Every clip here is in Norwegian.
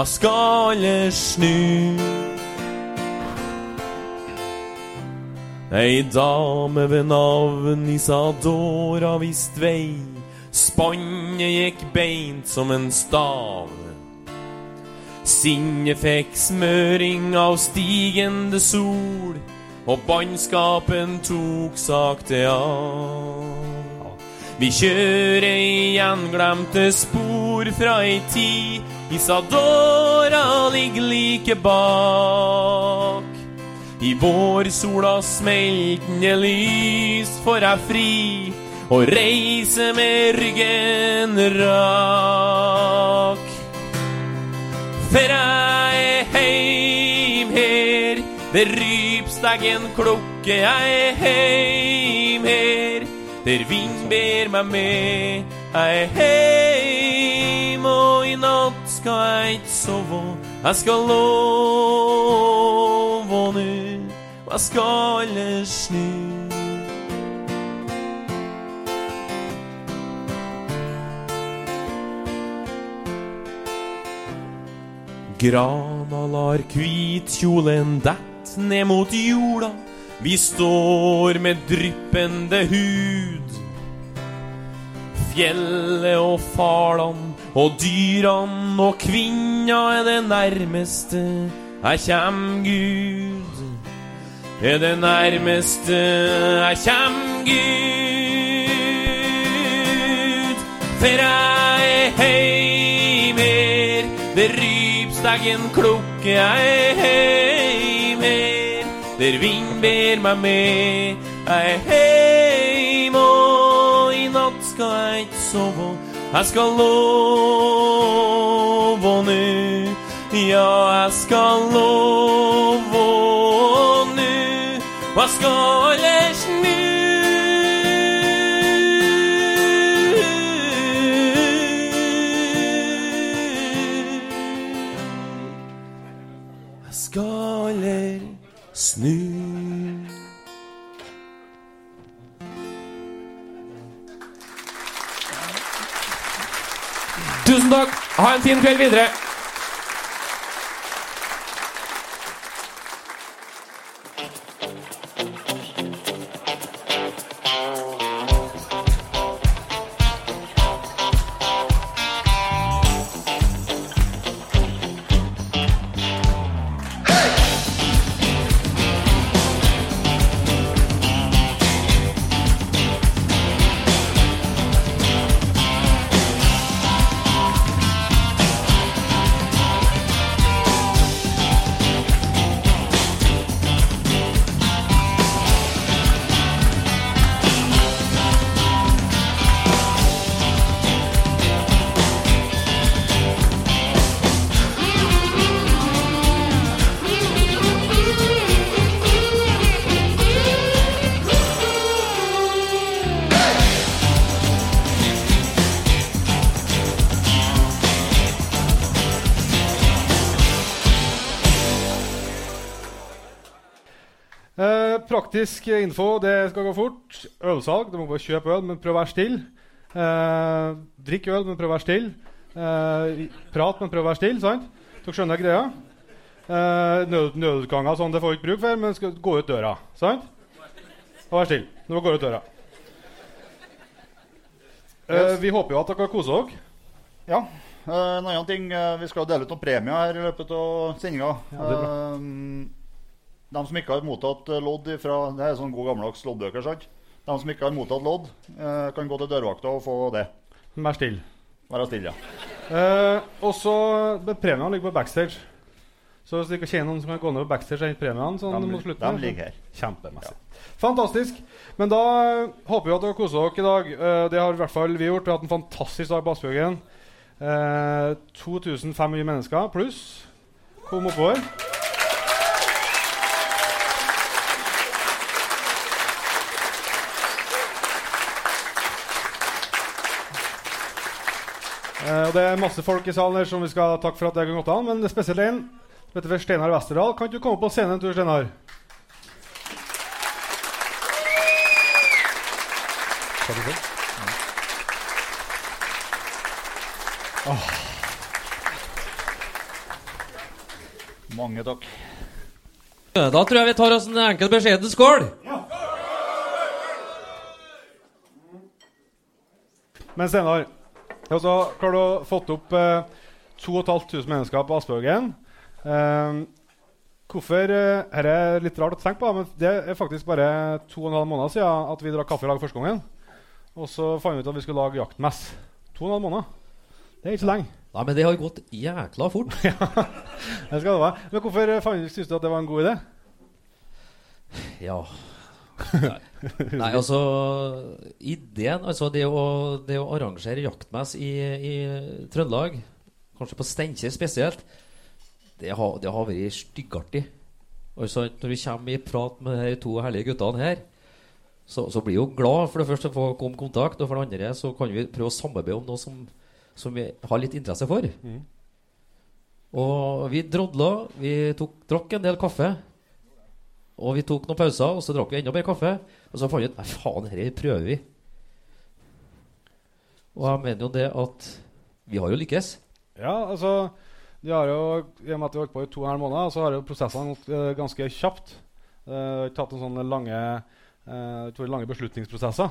jeg skal alle snu. Ei dame ved navn Isadora vist vei, spannet gikk beint som en stav. Sinnet fikk smøring av stigende sol, og bannskapen tok sakte av. Vi kjører igjen glemte spor fra ei tid Isadora ligger like bak. I vårsola smeltende lys får jeg fri og reise med ryggen rak. For jeg er heim her, det rypsteggen klokke, jeg er heim her. Der vind ber meg med, jeg er heim, og i natt skal jeg ikke sove. Jeg skal love nu, og jeg skal aldri snu. Grana lar hvitkjolen dett ned mot jorda. Vi står med dryppende hud. Fjellet og falene og dyrene og kvinna er det nærmeste jeg kjem Gud. Er det nærmeste jeg kjem Gud. For jeg er heimer der rypsteggen klokke, jeg er heimer der vind ber meg med. Jeg er heim, og i natt skal jeg ikke sove. Jeg skal love nu, ja, jeg skal love nu. Og jeg skal Takk. Ha en fin kveld videre. Eh, praktisk info, det skal gå fort. Ølsalg, du må bare kjøpe øl, men prøv å være stille. Eh, drikk øl, men prøv å være stille. Eh, prat, men prøv å være stille. sant? Dere skjønner greia? Eh, nød, nødutganger sånn, det får ikke bruk for, men skal gå ut døra. sant? Og vær stille når dere går ut døra. Eh, vi håper jo at dere koser dere. Ja. eh, en annen ting, eh, Vi skal jo dele ut noen premier her i løpet av sendinga. Ja, det er bra. Eh, de som ikke har mottatt eh, lodd fra Det er sånn god gammeldags loddbøker. sant? De som ikke har mottatt lodd, eh, kan gå til dørvakta og få det. Vær stille. Vær stille, ja. Eh, og så Premiene ligger på backstage. Så hvis dere kjenner noen som kan gå ned på backstage og hente premiene sånn De, mot slutten de ligger her. Kjempemessig. Fantastisk. Men da eh, håper vi at dere koser dere i dag. Eh, det har i hvert fall vi gjort. Vi har hatt en fantastisk dag på Aspbjørgen. Eh, 2500 mennesker pluss kom oppover. Og det er masse folk i salen her som vi skal takke for at det har gått an. Men det er spesielt en som heter for Steinar Westerdal. Kan ikke du komme på scenen en tur, Steinar? Oh. Mange takk. Da tror jeg vi tar oss en enkel beskjeden skål. Men Steinar, altså, har du fått opp eh, 2500 mennesker på Aspbjørgen. Eh, hvorfor eh, Her er litt rart å tenke på, men det er faktisk bare to og en halv måned siden at vi drakk kaffe i lag første gangen. Og så fant vi ut at vi skulle lage jaktmess. To og en halv måned. Det er ikke så lenge. Nei, men det har gått jækla fort. ja, Det skal det være. Men hvorfor eh, fant- syns du at det var en god idé? Ja. Nei, altså Ideen, altså det å, det å arrangere jaktmess i, i Trøndelag, kanskje på Steinkjer spesielt, det har, det har vært styggartig. Altså, når vi kommer i prat med de to herlige guttene her, så, så blir vi jo glad for det første for å komme i kontakt, og for det andre så kan vi prøve å samarbeide om noe som, som vi har litt interesse for. Og vi drodla, vi tok, drakk en del kaffe. Og vi tok noen pauser, og så drakk vi enda mer kaffe. Og så fant vi ut Nei, faen, dette prøver vi. Og jeg mener jo det at vi har jo lykkes. Ja, altså de har jo, I og med at vi har holdt på i to og en halv måned, så har jo prosessene gått eh, ganske kjapt. Ikke tatt noen sånne lange, uh, lange beslutningsprosesser.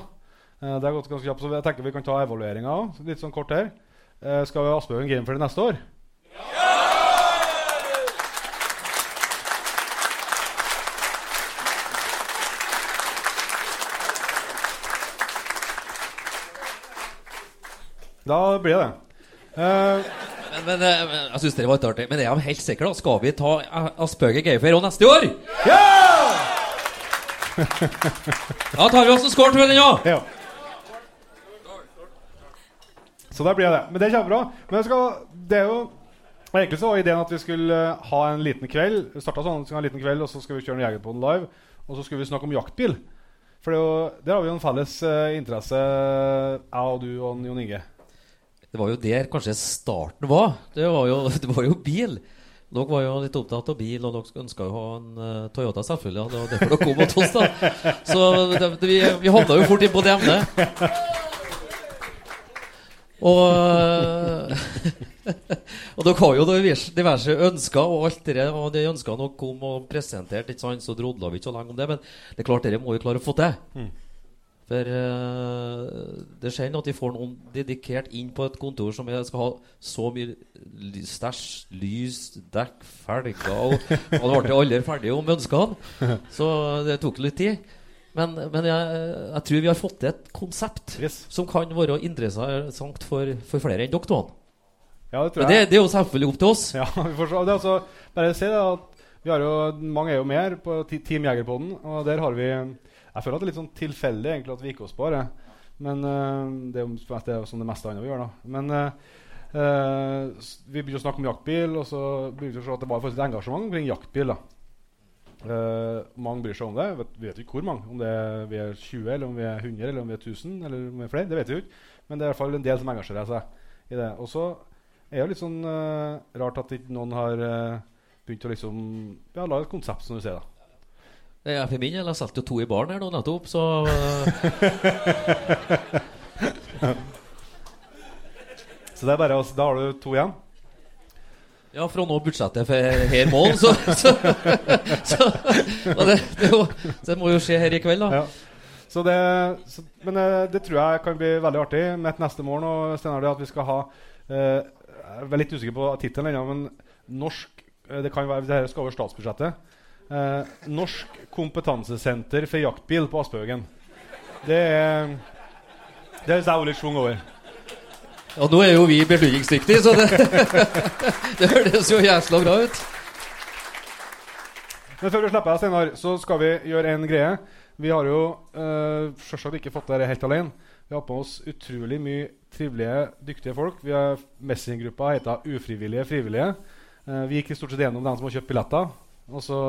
Uh, det har gått ganske kjapt, så jeg tenker vi kan ta evalueringa òg, litt sånn kort her. Skal vi ha Aspbjørn Game for det neste år? Da blir det. Eh, Men, men, eh, men jeg synes det var litt artig. Men jeg er helt sikker, da. Skal vi ta eh, Aspøge Gayfair òg neste år? Ja! Da tar vi oss en skål til den òg. Ja. Så der blir det. Men det er kjempebra. Men skal, det er jo Egentlig så var ideen at vi skulle ha en liten kveld. Vi startet sånn, ha en liten kveld Og så skal vi kjøre en Jegerpoden live. Og så skulle vi snakke om jaktbil. For det jo, der har vi jo en felles uh, interesse, jeg og du og Jon Inge. Det var jo der kanskje starten var. Det var jo, det var jo bil. Dere var jo litt opptatt av bil, og dere ønska å ha en uh, Toyota, selvfølgelig. og Det var derfor dere kom mot oss, da. Så det, det, vi, vi havna jo fort inn på det emnet. Og eh, Og dere har jo diverse, ønsker, og alt det og de ønskene dere kom og presenterte, så drodla vi ikke så lenge om det. Men det er klart dere må jo klare å få til. For uh, det skjer at de får noen dedikert inn på et kontor som skal ha så mye stæsj, lys, dekk, felger og og det ble aldri ferdig om ønskene. Så det tok litt tid. Men, men jeg, jeg tror vi har fått til et konsept Yes. som kan være interessant for, for flere enn dere to. Ja, det det, jeg. det er jo selvfølgelig opp til oss. Ja, vi får se. Det er altså, bare si at vi har jo, Mange er jo med her på Team Jegerpoden, og der har vi Jeg føler at det er litt sånn tilfeldig egentlig at vi ikke oss på det. Men uh, det er det er sånn det meste andre vi gjør, da. Men uh, vi begynte å snakke om jaktbil, og så begynte vi å se at det var et engasjement omkring jaktbil. Eh, mange bryr seg om det. Vi vet ikke hvor mange. Om det er, vi er 20, eller om vi er 100, eller om vi er 1000, eller om vi er flere. Det vet vi jo ikke. Men det er i hvert fall en del som engasjerer seg i det. Og så er det litt sånn rart at ikke noen har begynt å liksom Ja, lage et konsept, som du sier. da Jeg for min del har solgt jo to i baren her nå nettopp, så eh, Så det er bare, oss. da har du to igjen. Ja, fra nå budsjettet for her mål, så, så, så det, det, jo, så, det må jo skje her i kveld, da. Ja. Så det, men eh, det tror jeg kan bli veldig artig. Mitt neste mål nå, Steinar, er at vi skal ha eh, Jeg er litt usikker på tittelen ennå, men norsk eh, Det kan være, det her skal over statsbudsjettet. Eh, norsk kompetansesenter for jaktbil på Aspehaugen. Det er Det syns jeg var litt schwung over. Ja, nå er jo vi beslutningsdyktige, så det, det høres jo jæsla bra ut. Men før vi slipper deg, Steinar, så skal vi gjøre en greie. Vi har jo eh, selvsagt ikke fått dette helt alene. Vi har på oss utrolig mye trivelige, dyktige folk. Vi har Messinggruppa heter Ufrivillige frivillige. Eh, vi gikk stort sett gjennom dem som har kjøpt billetter. Og så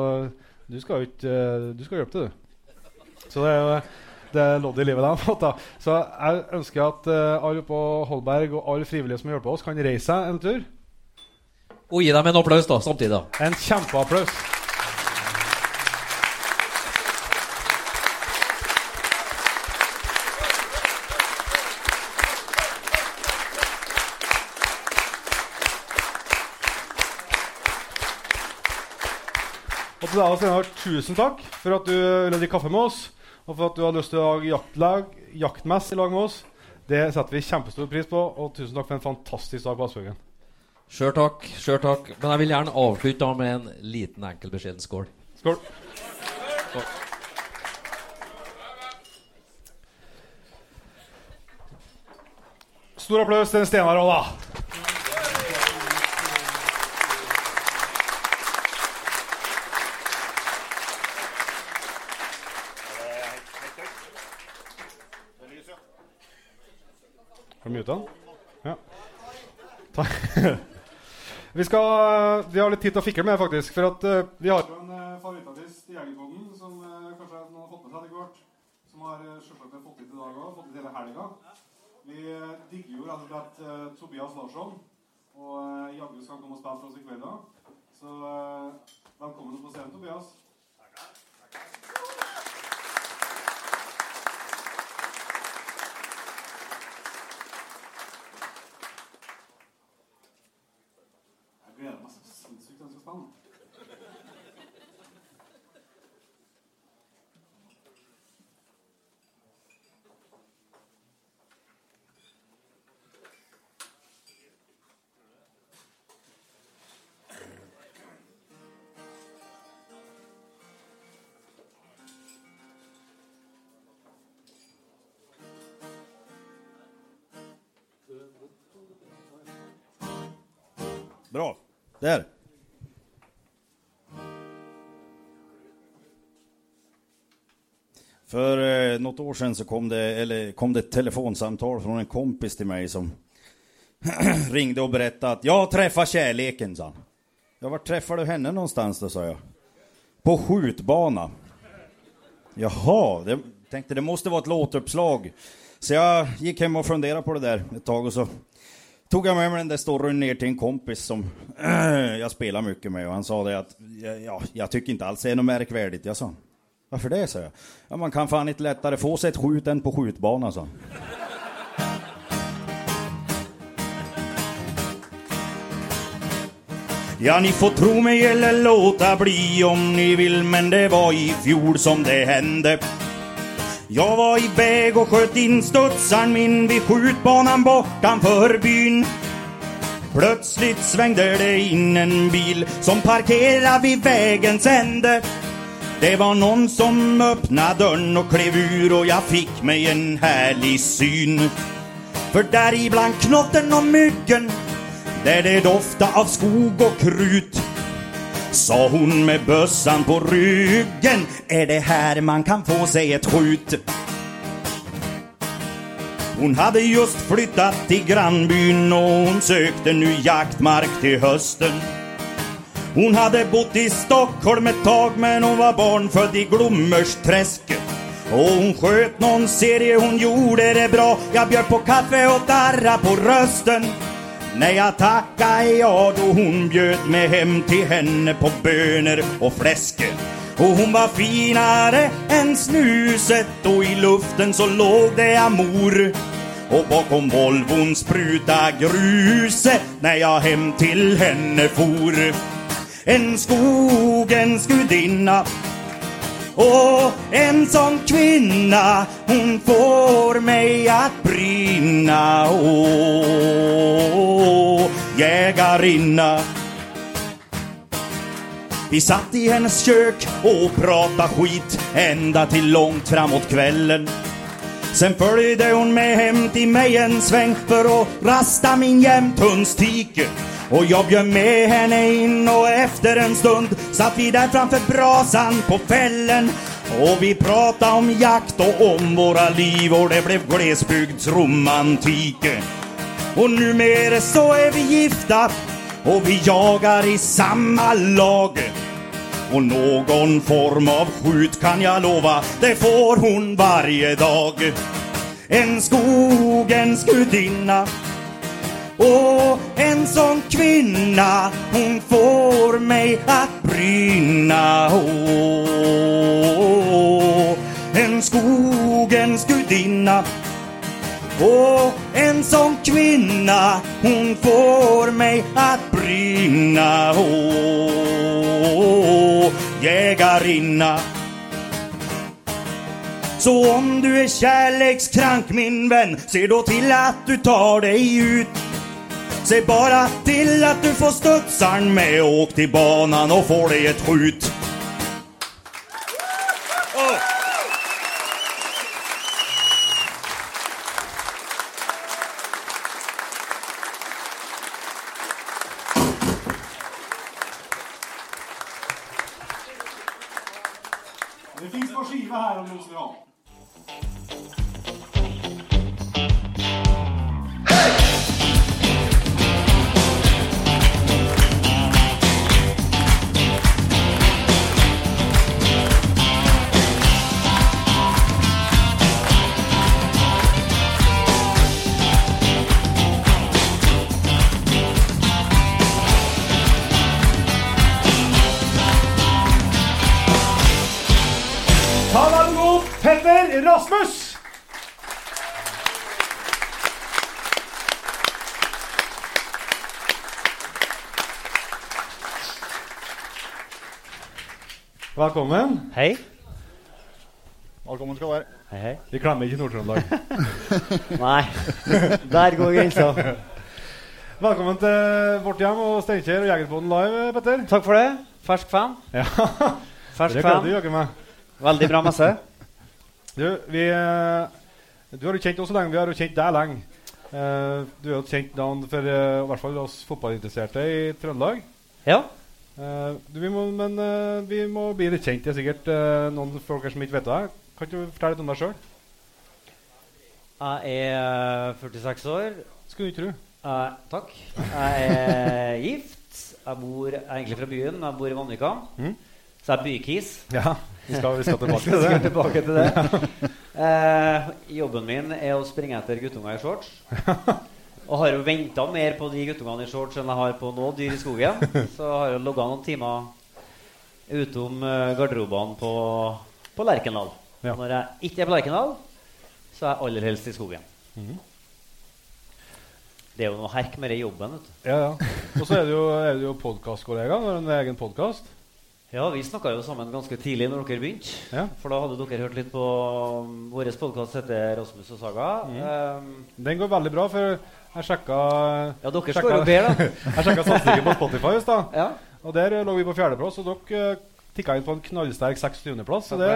Du skal jo ikke eh, Du skal hjelpe til, du. Så det er jo det er lodd i livet de har fått. da. Så jeg ønsker at uh, alle på Holberg og alle frivillige som hjelper oss, kan reise seg en tur. Og gi dem en applaus da, samtidig. da. En kjempeapplaus. Til deg, Steinar, tusen takk for at du ville drikke kaffe med oss, og for at du har lyst til å lage jaktlag, jaktmess i lag med oss. Det setter vi kjempestor pris på, og tusen takk for en fantastisk dag på Aspehaugen. Sjøl takk. sjøl takk. Men jeg vil gjerne avslutte med en liten, enkel beskjeden skål. Skål. Stor applaus til Steinar òg, da. Har du muta den? Ja. Takk. Vi, skal, vi har litt tid til å fikle med, faktisk. For at uh, vi har en uh, favorittartist i Jegerpoden som uh, kanskje noen har fått med seg etter hvert. Som har uh, selvsagt fått hit i dag òg. Fått hit hele helga. Vi digger jo rett og slett eh, Tobias Larsson. Og uh, jaggu skal han komme og spille for oss i kveld. Så eh, velkommen på scenen, Tobias. Bra. Der. För eh, något år sedan så kom det, eller kom det ett telefonsamtal från en kompis till mig som ringde och berättade att jag träffar kärleken, sa han. Ja, var träffar du henne någonstans då, sa jag. På skjutbana. Jaha, det, tänkte det måste vara ett låtuppslag. Så jag gick hem och funderade på det där ett tag och så tog jag med mig den där storyn ner till en kompis som jag spelar mycket med och han sa det att ja, jag tycker inte alls det är något märkvärdigt. Jag sa varför det? sa jag. Ja, man kan fan inte lättare få sig ett skjut än på skjutbanan, sa han. Ja, ni får tro mig eller låta bli om ni vill, men det var i fjol som det hände. Jag var iväg och sköt in studsaren min vid skjutbanan bortanför byn. Plötsligt svängde det in en bil som parkerade vid vägens ände. Det var någon som öppnade dörren och klev ur och jag fick mig en härlig syn. För där ibland knotten och myggen, där det dofta av skog och krut Sa hon med bössan på ryggen Är det här man kan få sig ett skjut? Hon hade just flyttat till grannbyn och hon sökte nu jaktmark till hösten Hon hade bott i Stockholm ett tag men hon var barnfödd i Glommersträsk. Och hon sköt någon serie, hon gjorde det bra. Jag bjöd på kaffe och darra på rösten när jag tackade ja då hon bjöd mig hem till henne på bönor och fläsk Och hon var finare än snuset och i luften så låg det amor och bakom Volvon spruta gruset när jag hem till henne for. En skogens gudinna och en sån kvinna hon får mig att brinna Åh, jägarinna vi satt i hennes kök och pratade skit ända till långt framåt kvällen Sen följde hon med hem till mig en sväng för att rasta min jämthundstike och jag bjöd med henne in och efter en stund satt vi där framför brasan på fällen och vi pratade om jakt och om våra liv och det blev glesbygdsromantik. Och numera så är vi gifta och vi jagar i samma lag. Och någon form av skjut kan jag lova, det får hon varje dag. En skogens gudinna och en sån kvinna hon får mig att brinna Åh, En skogens gudinna och en sån kvinna hon får mig att brinna Åh, Jägarinna så om du är kärlekskrank min vän, se då till att du tar dig ut. Se bara till att du får studsaren med åk till banan och får dig ett skjut. Åh. Ta vel god Petter Rasmus! Velkommen. Hei. Velkommen skal du være. Hei, hei. Vi klemmer ikke Nord-Trøndelag. Nei, der går grensa. Velkommen til vårt hjem og Steinkjer og Jegerpoden live, Petter. Takk for det. Fersk fan. Ja, Fersk det gleder du jaggu meg. Veldig bra messe. Du, vi, eh, du har jo kjent oss så lenge. Vi har jo kjent deg lenge. Uh, Du er jo et kjent navn for uh, i hvert fall oss fotballinteresserte i Trøndelag. Ja. Uh, du, vi må, men vi må bli litt kjent. Det er sikkert noen folk her som ikke vet det. Kan ikke du fortelle litt om deg sjøl? Jeg er 46 år. Skulle du ikke tro. Eh, takk. Jeg er gift. Jeg bor jeg er egentlig fra byen. Jeg bor i Vanvika. Mhm. Så er bykis. Ja, vi skal, vi skal tilbake til til skal det. tilbake til det. Eh, jobben min er å springe etter guttunger i shorts. Og har jo venta mer på de guttungene i shorts enn jeg har på nå dyr i skogen. Så har jeg logga noen timer utom eh, garderobene på, på Lerkendal. Ja. Når jeg ikke er på Lerkendal, så er jeg aller helst i skogen. Mhm. Det er jo noe herk med den jobben. vet du. Ja, ja. Og så er du jo, er du jo podkastkollega. Du har en egen podkast. Ja, Vi snakka jo sammen ganske tidlig når dere begynte. Ja. For da hadde dere hørt litt på um, vår podkast heter Rasmus og Saga. Um, Den går veldig bra, for jeg sjekka Ja, dere sjekka- jo bedre, da. jeg sjekka satsingen på Spotify i stad. Ja. Og der lå vi på fjerdeplass, og dere uh, tikka inn på en knallsterk 26.-plass. Så det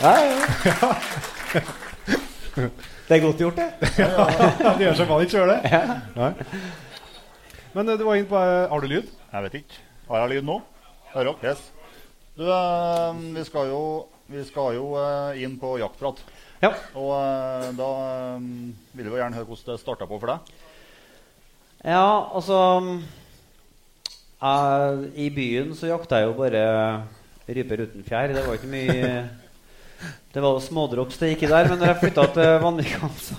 Ja, ja. Det er godt gjort, det. Det gjør som man ikke sjøl, det. Nei. Men uh, du var inne på uh, Har du lyd? Jeg vet ikke. Har jeg lyd nå? Hører dere? Yes. Du, eh, vi skal jo, vi skal jo eh, inn på jaktprat. Ja. Og eh, da eh, vil vi gjerne høre hvordan det starta på for deg. Ja, altså jeg, I byen så jakta jeg jo bare ryper uten fjær. Det var ikke mye Det var jo smådrops det gikk i der. Men når jeg flytta til Vanvikan, så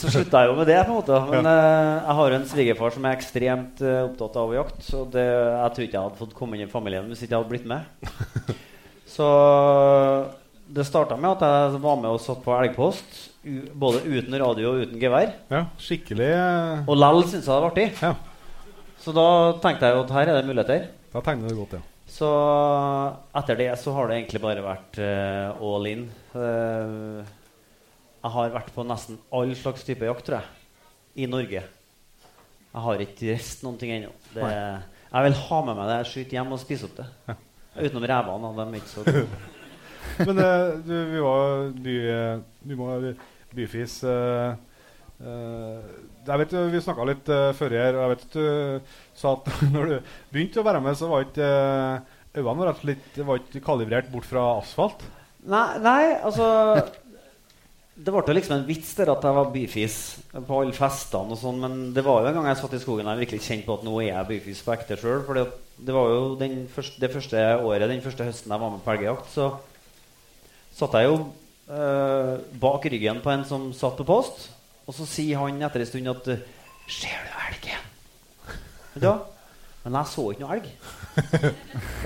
så slutta jeg jo med det. på en måte Men eh, jeg har en svigerfar som er ekstremt uh, opptatt av jakt. Så det, jeg tror ikke jeg hadde fått komme inn i familien hvis ikke jeg hadde blitt med. Så det starta med at jeg var med og satt på elgpost. Både uten radio og uten gevær. Ja, skikkelig eh, Og lell syntes jeg det var artig. Ja. Så da tenkte jeg jo at her er det muligheter. Da tegner du godt, ja. Så etter det så har det egentlig bare vært uh, all in. Uh, jeg har vært på nesten all slags type jakt, tror jeg, i Norge. Jeg har ikke reist noen ting ennå. Det- Jeg vil ha med meg det. Jeg skyter hjem og spiser opp det. Utenom revene. De er ikke så gode. Men uh, du, vi var by, vi må, byfis Uh, jeg vet, Vi snakka litt uh, før her, og jeg vet at du sa at når du begynte å være med, så var ikke øynene rett og slett var ikke kalibrert bort fra asfalt. Nei, nei, altså Det ble liksom en vits der at jeg var byfis på alle festene og sånn, men det var jo en gang jeg satt i skogen og jeg virkelig kjente på at nå er jeg byfis på ekte sjøl. For det var jo første, det første året, den første høsten jeg var med på elgjakt, så satt jeg jo eh, bak ryggen på en som satt på post, og så sier han etter en stund at Ser du elgen? Ja. Men jeg så ikke noe elg.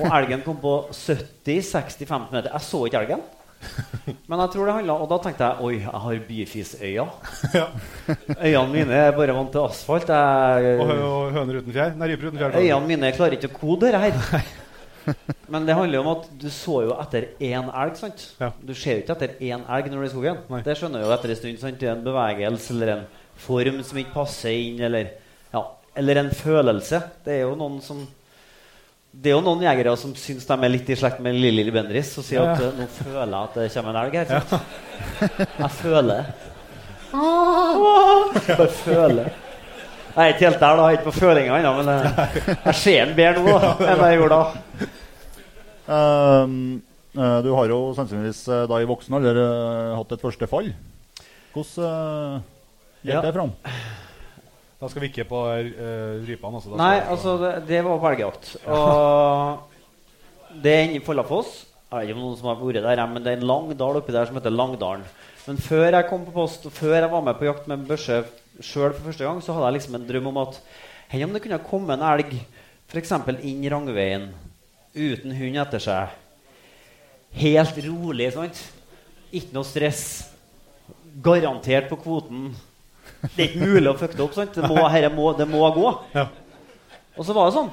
Og elgen kom på 70-60-15 meter. Jeg så ikke elgen. Men jeg tror det handla Og da tenkte jeg oi, jeg har byfisøyne. Øynene mine er bare vant til asfalt. Jeg, og høner uten fjær. Nei, ryper uten fjær. øynene mine klarer ikke å kode det her. Men det handler jo om at du så jo etter én elg. sant? Ja. Du ser jo ikke etter én elg når du er i skogen. Nei. Det skjønner du jo etter en stund. sant? Det er en bevegelse eller en form som ikke passer inn, eller, ja, eller en følelse. Det er jo noen som det er jo noen jegere som syns de er litt i slekt med Lilly Bendriss og sier Ja. at eh, nå føler jeg at det kommer en elg her. sant? Jeg føler Bare føler. Jeg er ikke helt der, da. Jeg er ikke på følinga ennå, men jeg, jeg ser den bedre nå da, enn jeg gjorde da. Um, eh, du har jo sannsynligvis eh, da i voksen alder eh, hatt et første fall. Hvordan uh, gikk Ja. det fram? Da skal vi ikke på uh, rypene. Altså. Nei, på- altså, det, det var på elgjakt. Og det er inne i Follafoss. Jeg vet ikke om noen som har vært der, men det er en lang dal oppi der som heter Langdalen. Men før jeg kom på post, og før jeg var med på jakt med børse sjøl for første gang, så hadde jeg liksom en drøm om at Hei, om det kunne komme en elg f.eks. inn Rangveien uten hund etter seg. Helt rolig, sant? Ikke noe stress. Garantert på kvoten. Det er ikke mulig å fucke det opp. sant? Det må, herre må, det må gå. Ja. Og så var det sånn.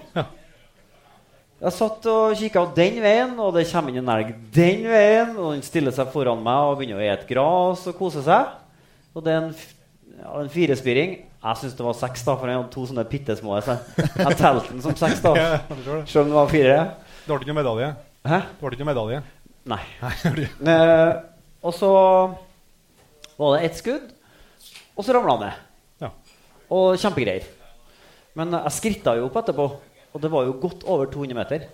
Jeg satt og kikka den veien, og det kommer inn en elg den veien. Og den stiller seg foran meg og begynner å ete gras og kose seg. Og det er en, ja, en firespiring. Jeg syns det var seks, da, for han hadde to sånne bitte små. Så jeg telte den som seks, da. Ja, det. Selv om det var fire. Du ble ikke noe medalje? Hæ? Du ble ikke noe medalje? Nei. Eh, og så var det ett skudd, og så ramla han ned. Ja. Og kjempegreier. Men jeg skritta jo opp etterpå, og det var jo godt over 200 meter.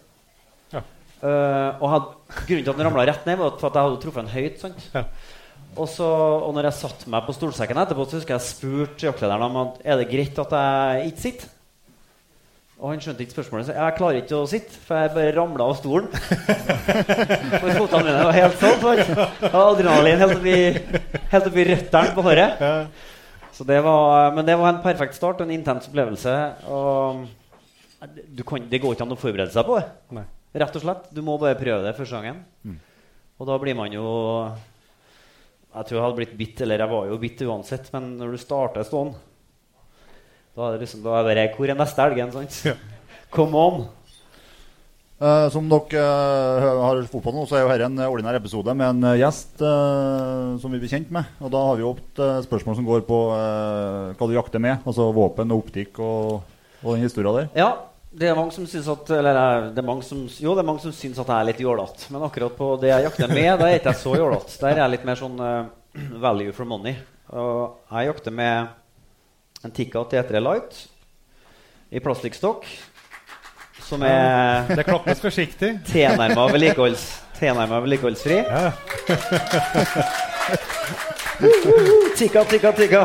Ja. Uh, og had, grunnen til at den ramla rett ned, var at jeg hadde truffet den høyt. sant? Ja. Og, så, og når jeg satte meg på stolsekken etterpå, så husker jeg spurte jaktlederen om at er det greit at jeg ikke sitter. Og han skjønte ikke spørsmålet. Så jeg klarer ikke å sitte, for jeg bare ramla av stolen. For fotene mine var helt sånn. For adrenalin helt oppi, helt oppi røttene på håret. Så det var, men det var en perfekt start en intens opplevelse. Og du kan, det går ikke an å forberede seg på det. Rett og slett. Du må bare prøve det første gangen. Og da blir man jo Jeg tror jeg hadde blitt bitt, eller jeg var jo bitt uansett, men når du starter sånn da er det liksom, da er det bare Hvor er neste elgen? sant? Come on! Uh, som dere uh, har fått på nå, så er jo dette en ordinær episode med en uh, gjest eh, som vi blir kjent med. Og da har vi eh, spørsmål som går på eh, hva du jakter med. Altså våpen og optikk og, og den historia der. Ja, det er mange som syns at Eller det er mange som, jo, det er mange som syns at jeg er litt jålete. Men akkurat på det jeg jakter med, det er ikke jeg så jålete. Der er jeg litt mer sånn uh, value for money. Og jeg jakter med en Tikka T3 Light i plastikkstokk. Som er Det klappes forsiktig. tilnærma vedlikeholds, vedlikeholdsfri. Ja. Tikka, tikka, tikka.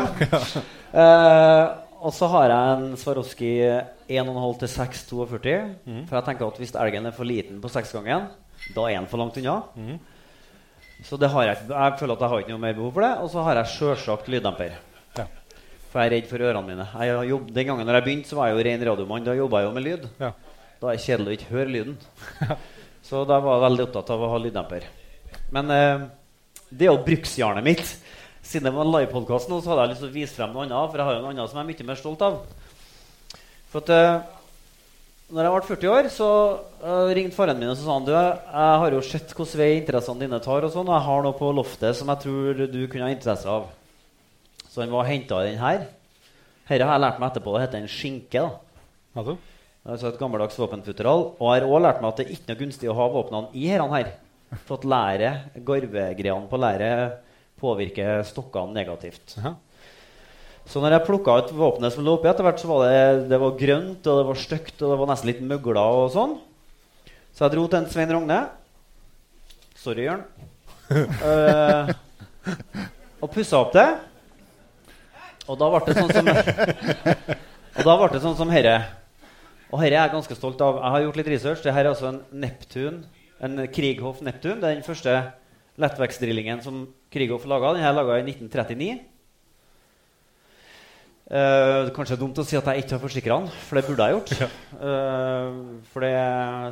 Eh, og så har jeg en Swarovski 1,5 til 6,42. For jeg tenker at hvis elgen er for liten på seksgangen, da er den for langt unna. Så det har jeg, jeg føler at jeg har ikke noe mer behov for det. Og så har jeg sjølsagt lyddemper. Ja. For jeg er redd for ørene mine. Jobb, den gangen når jeg begynte, så var jeg jo ren radiomann. Da jobba jeg jo med lyd. Ja. Da er det kjedelig å ikke høre lyden. så da var jeg veldig opptatt av å ha lyddemper. Men eh, det er jo bruksjernet mitt. Siden det var en livepodkast nå, så hadde jeg lyst til å vise frem noe annet. For jeg har jo noe annet som jeg er mye mer stolt av. For at uh, når jeg ble 40 år, så uh, ringte faren min og så sa han, du, jeg har jo sett hvordan vei interessene dine tar, og sånn, og jeg har noe på loftet som jeg tror du kunne ha interesse av. Så han var og henta den her. Dette har jeg lært meg etterpå. Det heter en skinke. da. Altså? Altså et gammeldags våpenfutteral. Og jeg har også lært meg at det er ikke noe gunstig å ha våpnene i herene her. For at læret, garvegreiene på læret påvirker stokkene negativt. Jaha. Så når jeg plukka ut våpenet som lå oppi, etter hvert så var det, det var grønt og det var stygt og det var nesten litt møgla og sånn. Så jeg dro til en Svein Rogne. Sorry, Jørn. uh, og pussa opp det. Og da ble det sånn som Og da ble det sånn som herre. Og herre er jeg ganske stolt av. Jeg har gjort litt research. Dette er altså en Neptun. En Krieghoff Neptun. Det er den første lettvektsdrillingen som Krieghoff laga. Den er laga i 1939. Eh, kanskje dumt å si at jeg ikke har forsikra den, for det burde jeg gjort. Eh, for det,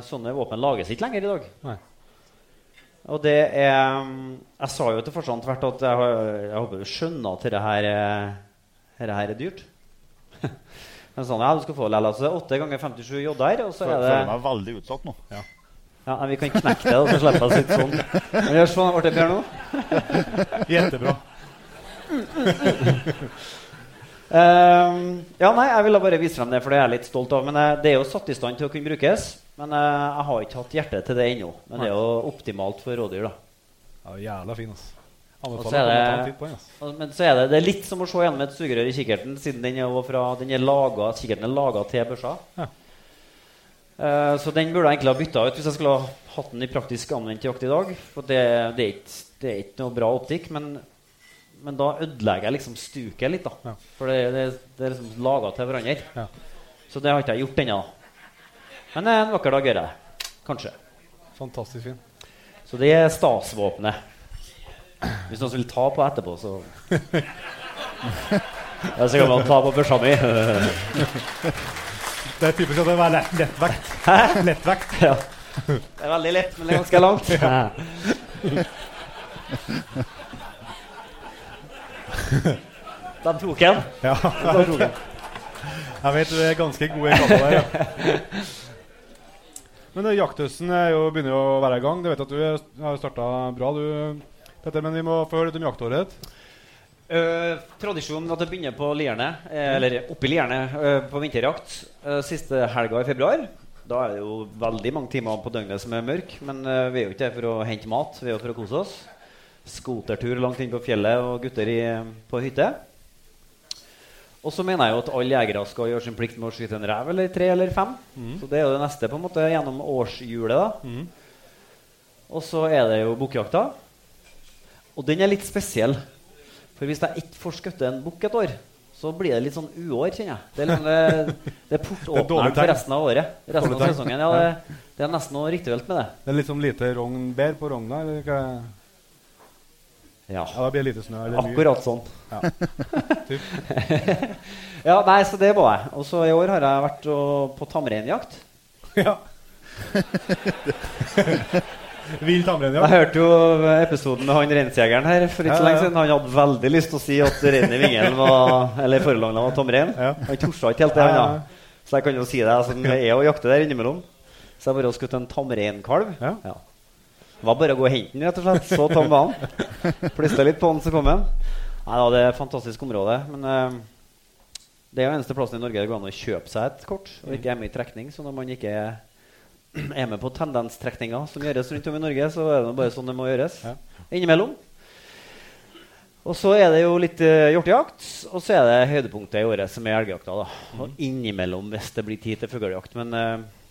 sånne våpen lages ikke lenger i dag. Nei. Og det er Jeg sa jo til Forsand tvert at jeg, jeg håper du skjønner at dette her, er- dette her er dyrt. Men sånn, ja, du skal få det likevel. Så det er 8 ganger 57 jodder, og så er det Føler meg veldig utsatt nå. ja, men Vi kan knekke det, og så slipper jeg å sitte sånn. Men gjør sånn, ble det bedre nå? Jättebra. Ehm, ja, nei, Jeg ville bare vise frem det, for det er jeg litt stolt av. Men eh, Det er jo satt i stand til å kunne brukes. Men eh, jeg har ikke hatt hjerte til det ennå. Men det er jo optimalt for rådyr. da Ja, jævla fin. Og så det, på den, men så er det, det er litt som å se gjennom et sugerør i kikkerten, siden den er, fra, den er laget, kikkerten er laga til børsa. Ja. Uh, så den burde jeg egentlig ha bytta ut hvis jeg skulle ha hatt den i praktisk anvendt jakt i dag. For det, det, er ikke, det er ikke noe bra optikk, men, men da ødelegger jeg liksom stuket litt. da Ja. For det, det, det er liksom laga til hverandre. Ja. Så det har ikke jeg gjort ennå. Men en vakker dag gjør jeg det. Kanskje. Fantastisk fin. Så det er stasvåpenet. Hvis noen vil ta på etterpå, så Ja, så kan man ta på børsa mi. Det er typisk at det er lett, lettvekt. lettvekt. ja. Det er veldig lett, men det er ganske langt. De tok en. Ja, De tok en. jeg vet du er ganske god i kassa der. Ja. Men eh, jakthøsten er begynner jo å være i gang. Du vet at du er- har starta bra, du, Petter. Men vi må få høre litt om jaktåret. Uh, tradisjonen at det begynner på Lierne, eh, eller oppi Lierne uh, på vinterjakt uh, siste helga i februar. Da er det jo veldig mange timer på døgnet som er mørk, men eh, vi er jo ikke der for å hente mat. Vi er jo for å kose oss. Skotertur langt inn på fjellet og gutter i, på hytte. Og så mener jeg jo at alle jegere skal gjøre sin plikt med å skyte en rev eller tre eller fem. Så det er jo det neste på en måte gjennom årshjulet. da Og så er det jo bukkjakta. Og den er litt spesiell. For hvis jeg ikke får skutt en bukk et år, så blir det litt sånn uår, kjenner jeg. Det er, liksom, det, det er portåpneren for resten av året. Resten av sesongen. Ja, det, det er nesten noe rituelt med det. Det er litt sånn lite rogn bær på rogna? Eller hva? Ja, Ja, Da blir lite snø akkurat sånn. Ja. Ja, nei, så det var jeg. Og så i år har jeg vært og, på tamreinjakt. Ja. Vill tamreinjakt. Jeg hørte jo episoden med han reinsjegeren her for ikke så lenge siden. Han hadde veldig lyst til å si at reinen i vingelen var Eller forlangna var tamrein. Ja. Han torde ikke helt det, han da. Så jeg kan jo si det. Altså, jeg er og jakter der innimellom. Så jeg bare har skutt en tamreinkalv. Ja. Var bare å gå og hente den, rett og slett. Så tom var han. Plystra litt på den, så kom han. Nei, da, det er et fantastisk område. Men uh, det er jo eneste plassen i Norge det går an å kjøpe seg et kort og ikke er med i trekning. Så når man ikke er, med på tendenstrekninger som gjøres rundt om i Norge, så er det bare sånn det må gjøres. Ja. Innimellom. Og så er det jo litt uh, hjortejakt, og så er det høydepunktet i året, som er elgjakta. da. Og innimellom, hvis det blir tid til fuglejakt. Men eh,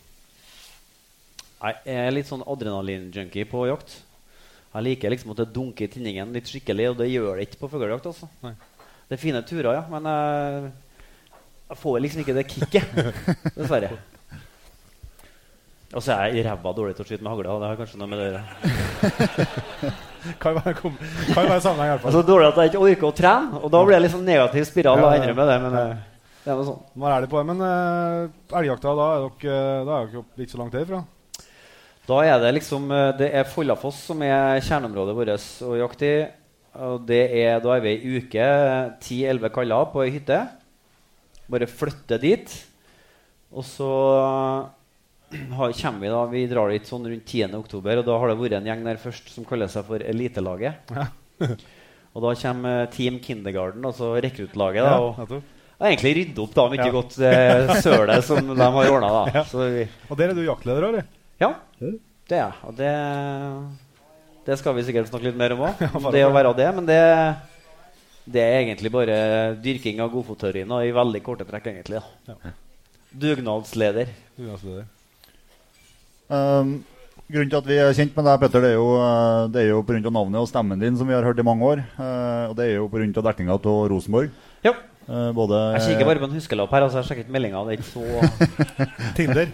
jeg er litt sånn adrenalinjunkie på jakt. Jeg liker liksom at det dunker i tinningen litt skikkelig, og det gjør det ikke på fuglejakt. Altså. Nei. Det er fine turer, ja, men jeg, jeg får liksom ikke det kicket, dessverre. Og så er jeg ræva dårlig til å skyte med hagle. Det har kanskje noe med det å gjøre. Kan være, kom, kan være sammenheng, i hvert fall. så dårlig at jeg ikke orker å trene. Og da blir det litt sånn negativ spiral. Ja, ja. det, men Ja. det er noe sånn. Man er ærlig på det. Men uh, elgjakta, da er dere, eh, da er dere ikke så langt herfra? Da er det liksom eh, Det er Follafoss som er kjerneområdet vårt å jakte i. Og det er, da er vi ei uke, 10-11 kaller, på ei hytte. Bare flytte dit. Og så har, kommer vi da Vi drar dit sånn rundt 10. oktober, og da har det vært en gjeng der først som kaller seg for Elitelaget. og da kommer eh, Team Kindergarten, altså rekruttlaget. da, og nettopp. egentlig rydde opp da mye Ja. godt eh, sølet som de har ordna. Ja. Og der er du jaktleder, eller? Ja, det er jeg. Og det, det skal vi sikkert snakke litt mer om òg. det å være det. Men det, det er egentlig bare dyrking av godfotteorien og i veldig korte trekk, egentlig. da. Dugnadsleder. Dugnadsleder. Um, grunnen til at vi er kjent med deg, Petter, det er jo, uh, det er jo pga. navnet og stemmen din, som vi har hørt i mange år. Uh, og det er jo pga. dekninga av Rosenborg. Ja. Uh, både Jeg kikker bare på en huskelapp her. altså Jeg sjekker ikke meldinga. Det er ikke så, Tinder.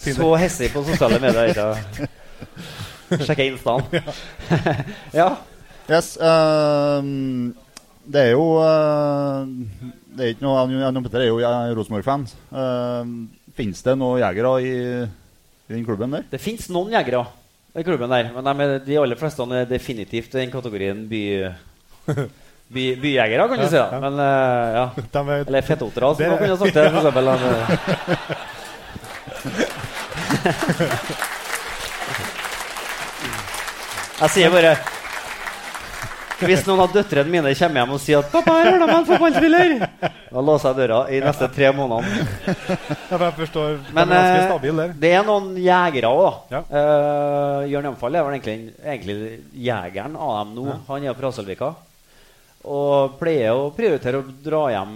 Så hissig på sosiale medier. Ikke? Sjekke instaen. ja. Yes. um, det er jo uh, Det er ikke noe Jan Petter er jo Rosenborg-fan. Uh, Fins det noen jegere i, i den klubben der? Det fins noen jegere i klubben der, men de, de aller fleste er definitivt i den kategorien by, by, byjegere, kan du si. da Men uh, ja. Er, Eller fettotere, som man kunne sagt det. For eksempel, han, eh. Jeg sier bare Hvis noen av døtrene mine kommer hjem og sier at 'Pappa, her hører de en fotballspiller', da låser jeg døra i neste tre månedene. ja, for jeg forstår Men er eh, der. det er noen jegere òg, da. Ja. Uh, Jørn Hjemfall er vel egentlig, egentlig jegeren av dem nå. Han er fra Hasselvika. Og pleier å prioritere å dra hjem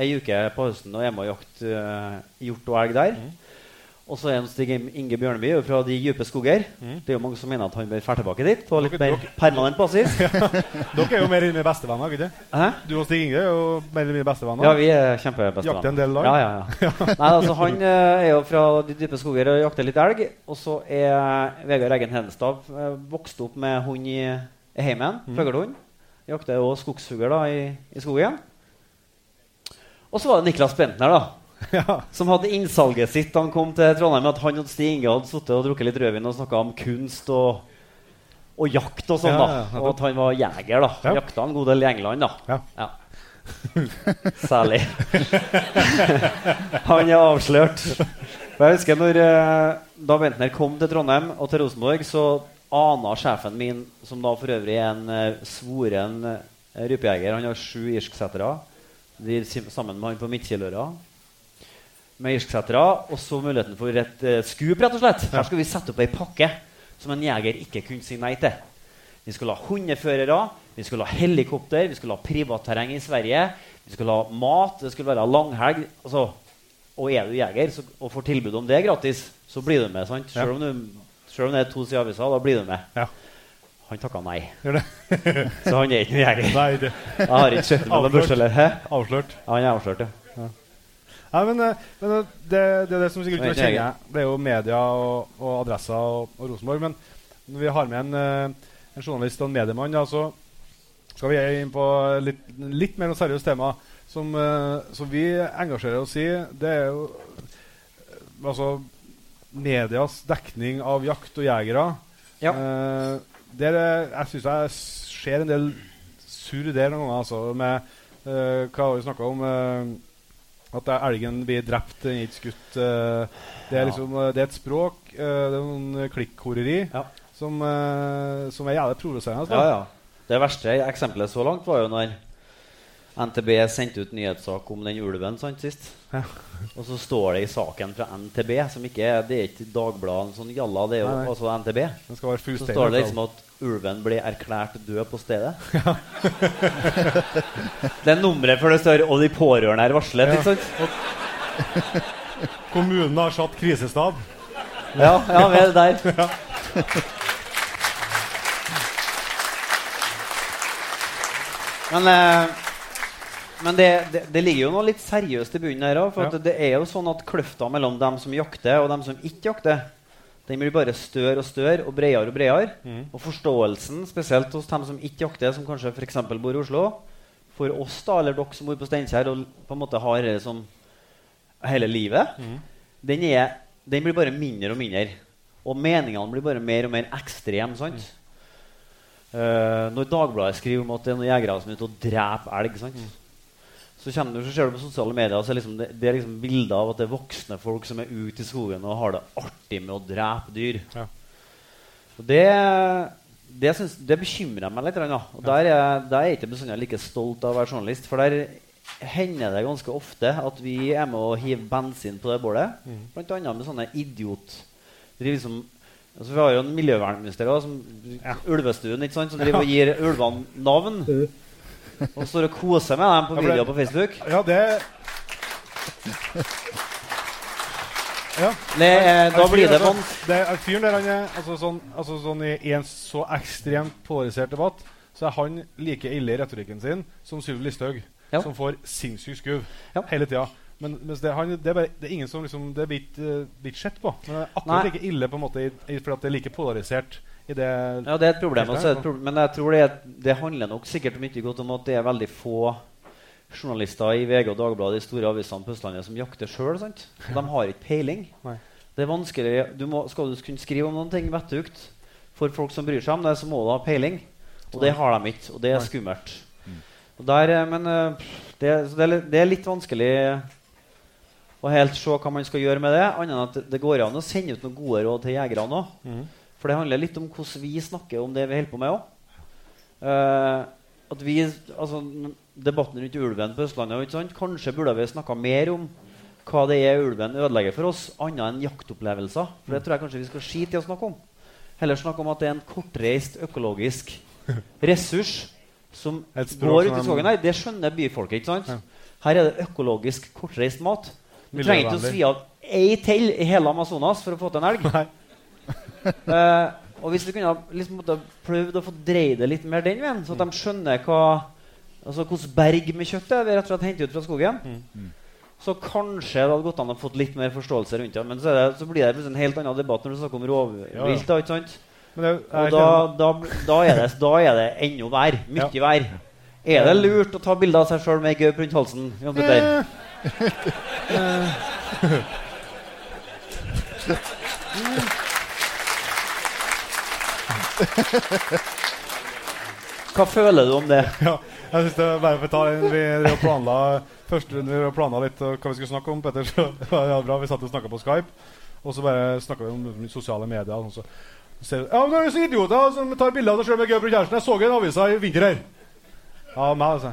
ei uke på høsten og hjemme og jakte uh, hjort og elg der. Mm. Og så er han Stig Inge Bjørneby fra de dype skoger. Mm. Det er jo mange som mener at han bør dra tilbake dit på litt mer permanent basis. Dere er jo mer eller mindre bestevenner, ikke sant? Du og Stig Inge er jo mer eller mindre bestevenner. Ja, vi er kjempebestevenner. Jakter en del lag? Ja, ja, ja. Nei, altså, han eh, er jo fra de dype skoger og jakter litt elg. Og så er Vegard Eggen Hedenstad uh, vokst opp med hund i, heimen. Mm. Fuglehund. Jakter jo skogsfugl da, i, i skogen. Og så var det Niklas Bentner, da. Som hadde innsalget sitt da han kom til Trondheim. At han og Stig Inge hadde sittet og drukket litt rødvin og snakka om kunst og, og jakt og sånn. Da Og at han var jeger. da Ja. Jakta en god del i England. da Ja. Særlig. Han er avslørt. Jeg husker når eh, Da Bentner kom til Trondheim og til Rosenborg, så ana sjefen min, som da for øvrig er en eh, svoren uh, rypejeger Han har sju irsksetere. De er sammen med han på Midtkieløra. Med irsksettere. Og så muligheten for et uh, skup, rett og slett. Her skal vi sette opp ei pakke som en jeger ikke kunne si nei til. Vi skulle ha hundeførere, vi skulle ha helikopter, vi skulle ha privatterreng i Sverige. Vi skulle ha mat, det skulle være langhelg. Altså, og er du jeger så, og får tilbud om det gratis, så blir du med. sant? Ja. Selv om, du, selv om det er to sider av avisa, da blir du med. Ja. Han takka nei. Så han er ikke noen jeger. Nei, det. Jeg har ikke sett ham Avslørt. børse? Avslørt. Ja, han er avslørt, ja. Nei, men, eh, men eh, det, det er det som sikkert jeg. kjenner. Det er jo media og, og adresser og, og Rosenborg. Men når vi har med en, eh, en journalist og en mediemann, da, så skal vi inn på litt, litt mer seriøst tema som, som vi engasjerer oss i. Det er jo altså medias dekning av jakt og jegere. Ja. Eh, der, er- jeg syns jeg ser en del surr der noen ganger. Altså, med, eh, hva har vi snakka om? eh, at det er elgen blir drept, er ikke skutt. eh, det, er liksom, eh, det er et språk, eh, det er noen klikkhoreri, Ja. som, eh, som er jævlig provoserende. altså. Ja, ja. Det verste eksempelet så langt var jo når NTB sendte ut nyhetssak om den ulven sant, sist. Ja. Og så står det i saken fra NTB, som ikke er, det er ikke Dagbladet sånn jalla, det er jo altså NTB. Den skal være Så står det liksom at ulven ble erklært død på stedet. det er nummeret før det står 'og de pårørende er varslet'. Ja. Kommunen har satt krisestab. Ja, ja, vi er der. Men eh, Men det, det, det ligger jo noe litt seriøst i bunnen her òg. For Ja. det er jo sånn at kløfta mellom dem som jakter, og dem som ikke jakter, den blir bare større og større og bredere og bredere. Mm. Og forståelsen, spesielt hos dem som ikke jakter, som kanskje f.eks. bor i Oslo, for oss da, eller dere som bor på Steinkjer og på en måte har det som hele livet, Mm. den, er, den blir bare mindre og mindre. Og meningene blir bare mer og mer ekstreme. sant? Uh, når Dagbladet skriver om at det er noen jegere som er ute og dreper elg, sant? Så, kommer du, så ser du på sosiale medier så liksom det, det er liksom bilder av at det er voksne folk som er ute i skogen og har det artig med å drepe dyr. Ja. Og det, det, synes, det bekymrer meg litt. Da. Og der, er, der er jeg ikke bestandig like stolt av å være journalist. For der hender det ganske ofte at vi er med å hive bensin på det bålet. Mm. Blant annet med sånne idiot... Liksom, altså vi har jo en miljøvernminister også, som Ulvestuen, ikke sant, som driver og gir ulvene navn. Og står og koser med dem på Ja, videoer på Facebook. Ja, det Ja. Nei, da blir det sånn. det er Fyren der han er altså sånn, altså sånn i, en så ekstremt polarisert debatt så er han like ille i retorikken sin som Sylvi Listhaug, Ja. som får sinnssykt skuv Ja. hele tida. Men det, han, det, er bare, det er ingen som liksom, Det blir ikke uh, sett på. Men det er akkurat Nei. like ille på en måte fordi det er like polarisert i det Ja, det er et problem. Også er et problem. Men jeg tror det, er- det handler nok sikkert mye godt om at det er veldig få journalister i VG og Dagbladet, de store avisene på Østlandet, som jakter sjøl. De har ikke peiling. Nei. Det er vanskelig du må, Skal du kunne skrive om noen ting vettugt for folk som bryr seg om det, så må du ha peiling. Og det har de ikke, og det er skummelt. Og der, eh, men eh, det, så det, er, litt- det er litt vanskelig å helt se hva man skal gjøre med det. Annet enn at det- går an å sende ut noen gode råd til jegerne òg. For det handler litt om hvordan vi snakker om det vi holder på med òg. at vi, altså, debatten rundt ulven på Østlandet? Kanskje burde vi snakka mer om hva det er ulven ødelegger for oss, annet enn jaktopplevelser. For det tror jeg kanskje vi skal skite i å snakke om. Heller snakke om at det er en kortreist økologisk ressurs som går ut i skogen. Nei, det skjønner byfolket. ikke sant? Ja. Her er det økologisk kortreist mat. Du trenger ikke å svi av ei til i hele Amazonas for å få til en elg. Nei. Eh, og hvis vi kunne liksom måtte prøvd å få dreid det litt mer den veien, så at de skjønner hva Altså hvordan berg med kjøtt er vi rett og slett henter ut fra skogen, Mm. så kanskje det hadde gått an å fått litt mer forståelse rundt det. Men så, er det, så blir det plutselig en helt annen debatt når du snakker om rovvilt. Ja, ja. da, ikke sant? Det, Og da, da, da, er det, da er det enda vær. Mye vær. Er det lurt å ta bilde av seg sjøl med ei gaup rundt halsen? Jan Petter? Hva føler du om det? Ja, jeg synes det er bare for å ta inn Vi planla første runde vi planla litt uh, hva vi skulle snakke om. Petter, så var bra. Vi satt og snakka på Skype, og så bare snakka vi om sosiale medier. Og sånn, så, vi, ja, men det er så idioter som tar bilder av seg sjøl med gøy på kjæresten. Jeg så en avisa i vinter her. Ja, meg, altså.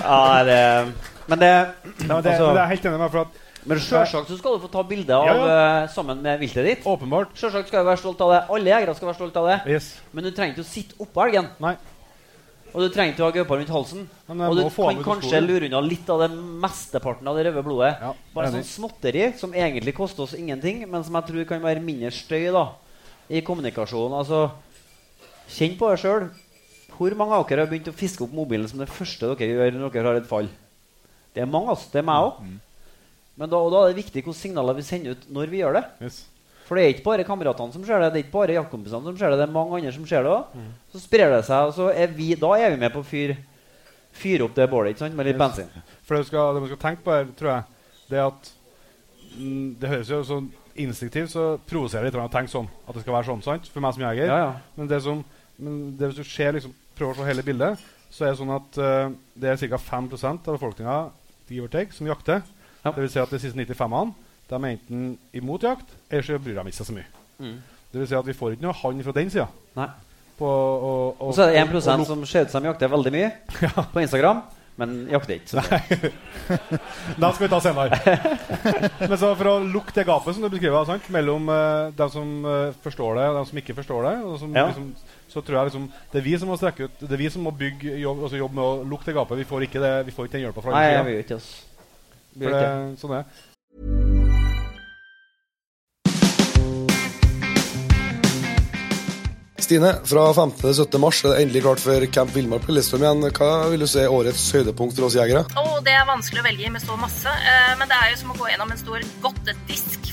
Ja, det Men det, ja, men det, altså, det er helt enig med. For at, Men selvsagt skal du få ta bilde av Ja, eh, sammen med viltet ditt. åpenbart Selvsagt skal du være stolt av det. Alle jegere skal være stolt av det. Yes. Men du trenger ikke å sitte oppå elgen. Nei. Og du trenger ikke å ha gaupa rundt halsen. Og du kan kanskje lure unna litt av det mesteparten av det røde blodet. Ja, Bare sånn småtteri som egentlig koster oss ingenting, men som jeg tror kan være mindre støy da i kommunikasjonen. Altså, kjenn på det sjøl. Hvor mange av dere har begynt å fiske opp mobilen som det første dere gjør når dere har et fall? Det er mange, altså. Det er meg òg. Men da, og da er det viktig hvilke signaler vi sender ut når vi gjør det. Yes. For det er ikke bare kameratene som ser det, det er ikke bare jaktkompisene som ser det, det er mange andre som ser det òg. Så sprer det seg, og så er vi, da er vi med på å fyre fyre opp det bålet ikke sant, med litt Yes. bensin. For det, man, skal, det man skal tenke på her, tror jeg, det at mm, Det høres jo sånn instinktivt så provoserer det litt å tenke sånn. At det skal være sånn. sant? For meg som jeger. Ja, ja. Men det som men det hvis du ser, liksom, prøver å se hele bildet, så er det sånn at uh, det er ca. 5% av befolkninga som jakter. Ja. Det vil si at de siste 95-ene de er enten imot jakt, eller så bryr de seg så mye. Mm. Det vil si at vi får ikke noe hann fra den sida. Nei. Og, så er det 1 og- og- som ser ut som de jakter veldig mye på Instagram, men jakter ikke. Så. Den skal vi ta senere. Men så for å lukke det gapet som du beskriver sant? mellom uh, dem som uh, forstår det, og dem som ikke forstår det, som, Ja. liksom, så tror jeg liksom, det er vi som må strekke ut Det er vi som må bygge jobb, altså jobb med å lukke det gapet. Vi får ikke, det, vi får ikke den hjelpa fra Nei, andre sida. Det, sånn er. Stine, fra 15. til 17. mars er det endelig klart for Camp Villmark på Lillestrøm igjen. Hva vil du si er årets høydepunkt for oss jegere? Oh, det er vanskelig å velge med så masse, eh, men det er jo som å gå gjennom en stor godtedisk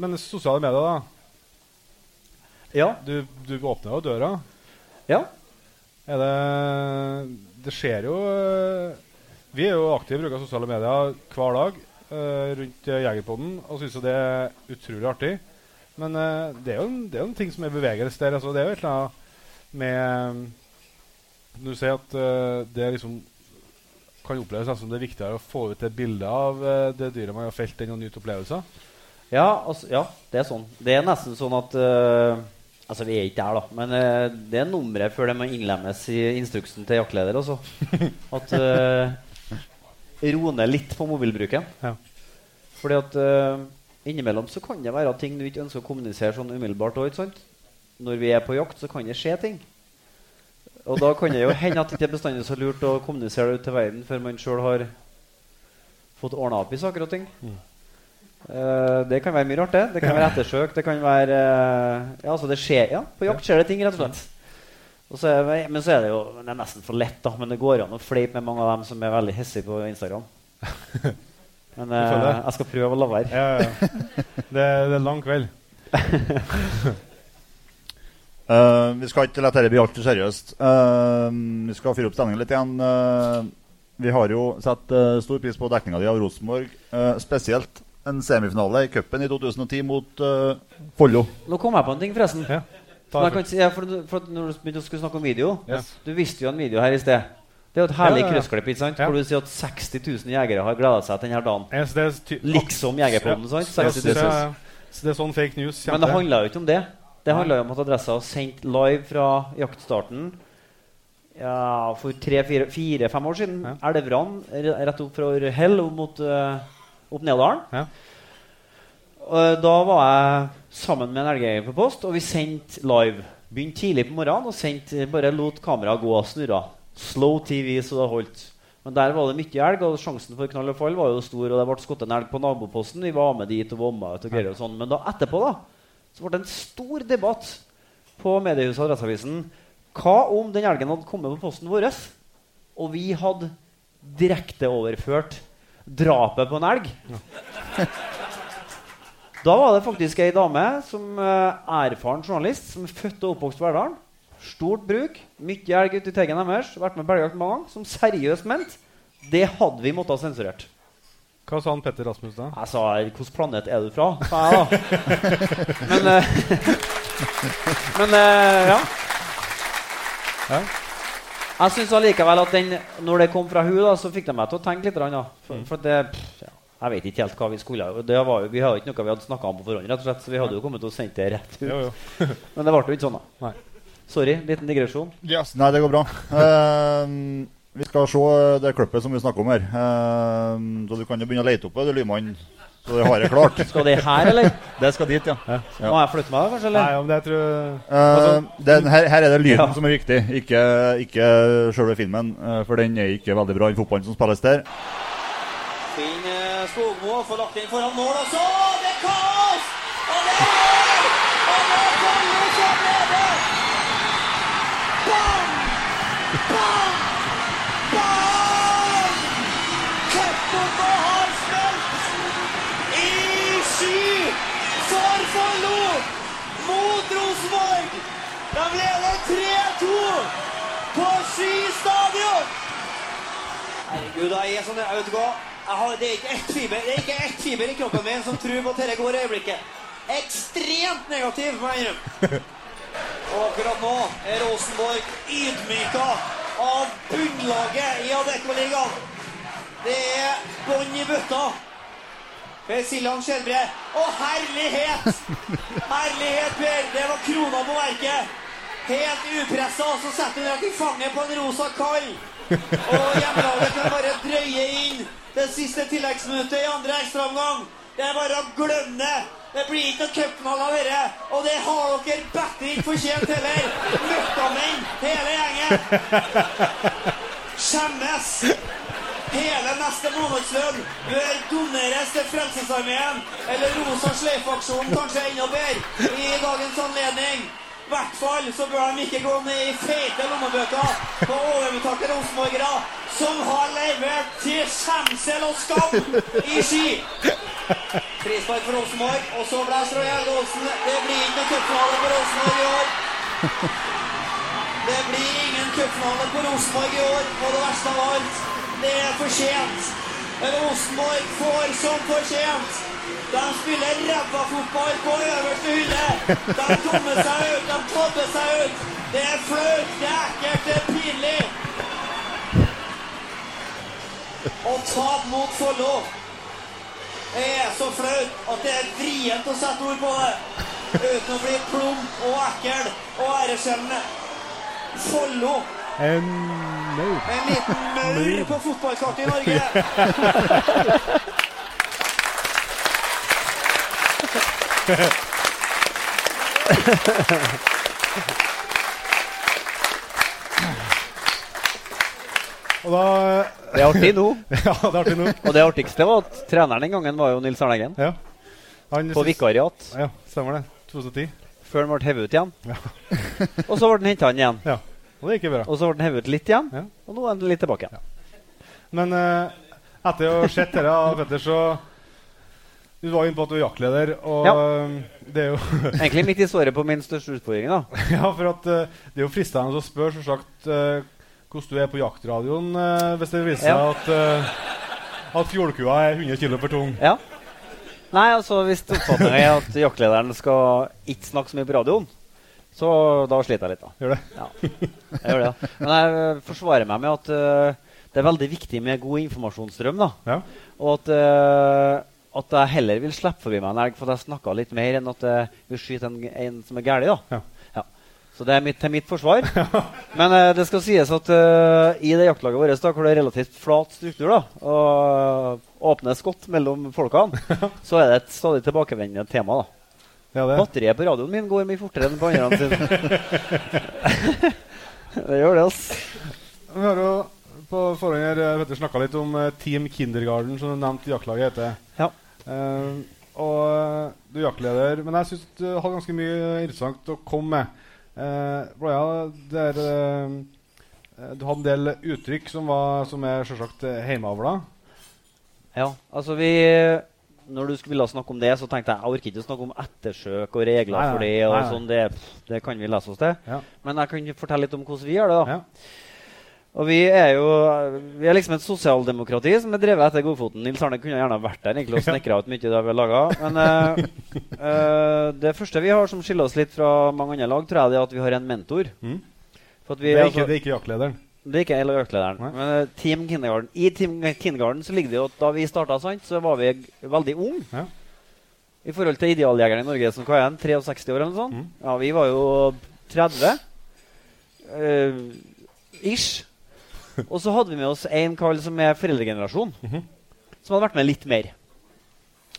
Men sosiale medier, da? Ja. Du, du åpner jo døra. Ja. Er det Det skjer jo eh, Vi er jo aktive brukere av sosiale medier hver dag uh, rundt Jegerpoden og syns jo det er utrolig artig. Men uh, det er jo en, det er jo en ting som er bevegelse der. Altså, det er jo et eller annet med du sier at uh, det liksom kan oppleves som det er viktigere å få ut et bilde av det dyret man har felt, enn å nyte opplevelser. Ja, altså, ja, det er sånn. Det er nesten sånn at uh, Altså, vi er ikke der, da. Men uh, det er nummeret før det må innlemmes i instruksen til jaktleder. Også. At uh, Ro ned litt på mobilbruken. Ja. Fordi at uh, innimellom så kan det være ting du ikke ønsker å kommunisere sånn umiddelbart òg. Når vi er på jakt, så kan det skje ting. Og da kan det jo hende at det ikke er bestandig så lurt å kommunisere det ut til verden før man sjøl har fått ordna opp i saker og ting. Eh, det kan være mye rart, det. Det kan være ettersøk. Det kan være uh, Ja, altså det skjer Ja, på jakt skjer det ting, rett og slett. Og så er, men så er det jo Det er nesten for lett, da. Men det går an å fleipe med mange av dem som er veldig hissige på Instagram. Men uh, jeg skal prøve å la være. Ja, ja, ja. Det, det er en lang kveld. Eh, vi skal ikke la dette bli altfor seriøst. Vi skal fyre opp stemningen litt igjen. Vi har jo satt stor pris på dekninga di av Rosenborg. spesielt en semifinale i cupen i 2010 mot uh, Follo. Nå kom jeg på en ting, forresten. Ja. Jeg kan si, ja, for, for når du begynte å skulle snakke om video Ja. Du viste jo en video her i sted. Det er jo et herlig Ja, ja, ja. kryssklipp. ikke sant? Ja. Hvor du sier at 60 000 jegere har gleda seg til denne dagen. Ja, så det er ty- Liksom Jegerpodden, sant? Ja, 60 så 000. så det er sånn fake news Men det handla jo ikke om det. Det handla jo om at Adressa sendt live fra jaktstarten ja, for tre-fire-fem år siden. Ja. Elvran re- rett opp fra Hell mot uh, opp Nedalen. Ja. Da var jeg sammen med en elgjeger på post, og vi sendte live. Begynte tidlig på morgenen og sendte, bare lot kameraet gå og snurra. Slow TV så det holdt. Men der var det mye elg, og sjansen for knall og fall var jo stor. Og det ble skutt en elg på naboposten. Vi var med dit og vomma ut og greier og sånn. Men da etterpå da, så ble det en stor debatt på mediehuset Adresseavisen. Hva om den elgen hadde kommet på posten vår, og vi hadde direkteoverført drapet på en elg? Da var det faktisk ei dame, som eh, erfaren journalist, som er født og oppvokst i Verdalen. Stort bruk, mye elg ute i teigen deres, vært med på elgjakt mange ganger. Som seriøst ment det hadde vi måttet ha sensurert. Hva sa han Petter Rasmus da? Jeg sa 'Hvilken planet er du fra?' sa jeg da. Men eh, Men eh, ja. Ja. Jeg syns allikevel at den, når det kom fra hun da, så fikk det meg til å tenke litt. Da. For, for det, pff, ja, jeg vet ikke helt hva vi skulle. Det var jo, vi hadde ikke noe vi hadde snakka om på forhånd, rett og slett, så vi hadde jo kommet til å sende det rett ut. Jo, jo. Men det ble jo ikke sånn, da. Nei. Sorry, liten digresjon. Nei, det går bra. Uh, vi skal se det klippet som vi snakker om her. Uh, så du kan jo begynne å lete opp det, Lyman. Så det har jeg klart. Skal det her, eller? Det skal dit, ja. Må jeg flytte meg, kanskje? Nei, men om det tror altså, den, her, her er det lyden Ja. som er viktig, ikke, ikke selve filmen. eh, for den er ikke veldig bra, den fotballen som spilles der. Finn eh, Skogmo får lagt inn foran mål og så Det er De leder 3-2 på Ski stadion. Herregud, jeg er sånn jeg vet hva? Det, er ikke ett fiber, det er fiber i kroppen min som tror på at dette går i øyeblikket. Ekstremt negativ, må jeg innrømme. Og akkurat nå er Rosenborg ydmyka av bunnlaget i Adeccoligaen. Det er bånn i bøtta. Per Siljan Skjelbre. Å, herlighet! Herlighet, Per! Det var krona på verket. Helt upressa, så setter hun rett i fanget på en rosa kall. Og hjemmelaget kan bare drøye inn det siste tilleggsminuttet i andre ekstraomgang. Det er bare å glemme det. Blir ikke noe cupfinale av dette. Og det har dere bedre ikke fortjent heller. Møkkamenn, hele gjengen. Skjemmes. Hele neste månedslønn bør doneres til Frelsesarmeen eller Rosa sløyfe-aksjonen, kanskje enda bedre, i dagens anledning. Hvert fall så bør de ikke gå ned i feite lommebøker på overbetalte rosenborgere som har levert til skjemsel og skam i Ski. Frispark for Rosenborg, og så blåser Roy Helge Olsen. Det blir ikke noen cupfinale for Rosenborg i år. Det blir ingen cupfinale for Rosenborg i år, og det verste av alt, det er for sent. Rosenborg får som fortjent. De spiller ræva fotball på øverste hylle. De tommer seg ut, de tabber seg ut. Det er flaut, det er ekkelt, det er pinlig. Å tape mot Follo det er så flaut at det er vrient å sette ord på det. Uten å bli plump og ekkel og æreskjellende. Follo. En maur. En liten maur på fotballkartet i Norge. Og da Det er artig nå. ja, det er artig nå. Og det artigste var at treneren den gangen var jo Nils Arne Eggen. Ja. Han På vikariat. Ja, stemmer det. 2010. Før han ble hevet ut igjen. Ja. og så ble han henta igjen. Ja. Og det gikk bra. Og så ble han hevet ut litt igjen. Ja. Og nå er han litt tilbake igjen. Men uh, etter å ha sett dette, Petter, så Du var inne på at du er jaktleder, og Ja. eh, det er jo Egentlig midt i såret på min største utfordring. da Ja, for at uh, det er jo fristende å spørre selvsagt uh, hvordan du er på jaktradioen uh, hvis det viser seg Ja. at, uh, at fjordkua er 100 kg for tung. Ja. Nei, altså hvis oppfatningen er at jaktlederen skal ikke snakke så mye på radioen, så da sliter jeg litt, da. Gjør det? Ja, jeg gjør det. da. Men jeg forsvarer meg med at det er veldig viktig med god informasjonsstrøm. da. Ja. Og at, at jeg heller vil slippe forbi meg en elg for at jeg snakka litt mer, enn at jeg vil skyte en, en som er gæren. Ja. Ja. Så det er mitt, til mitt forsvar. Men eh, det skal sies at eh, i det jaktlaget vårt, da, hvor det er relativt flat struktur, da, og åpne skott mellom folkene, så er det et stadig tilbakevendende tema. da. Ja, det. Batteriet på radioen min går mye fortere enn på andre sine. det gjør det, altså. Vi har jo på forhånd her eh, Petter, snakka litt om eh, Team Kindergarten, som du nevnte jaktlaget heter. Eh, og eh, du er jaktleder, men jeg syns du har ganske mye interessant å komme med. Uh, der uh, Du hadde en del uttrykk som, var, som er selvsagt eh, hjemmeavla. Ja, altså vi Når du skulle ville snakke om det, så tenkte jeg jeg orker ikke å snakke om ettersøk og regler nei, for det. og nei, nei. sånn, det, det kan vi lese oss til. Ja. Men jeg kan fortelle litt om hvordan vi gjør det. da. Ja. Og vi er jo vi er liksom et sosialdemokrati som er drevet etter Godfoten. Nils Arne kunne gjerne vært der egentlig og snekra ut mye av det vi har laga. Men uh, uh, det første vi har som skiller oss litt fra mange andre lag, tror jeg det er at vi har en mentor. Mm. Vi, Det er altså- ikke, det er ikke jaktlederen. det er ikke. Nei. Men uh, Team Kindergarten I Team Kindergarten så ligger det jo at da vi starta, så var vi veldig unge. Ja. I forhold til idealjegeren i Norge, som hva er han, 63 år eller noe sånt. Mm. Ja, vi var jo 30. eh, ish. Og så hadde vi med oss en kall som er foreldregenerasjon. Mhm. Som hadde vært med litt mer.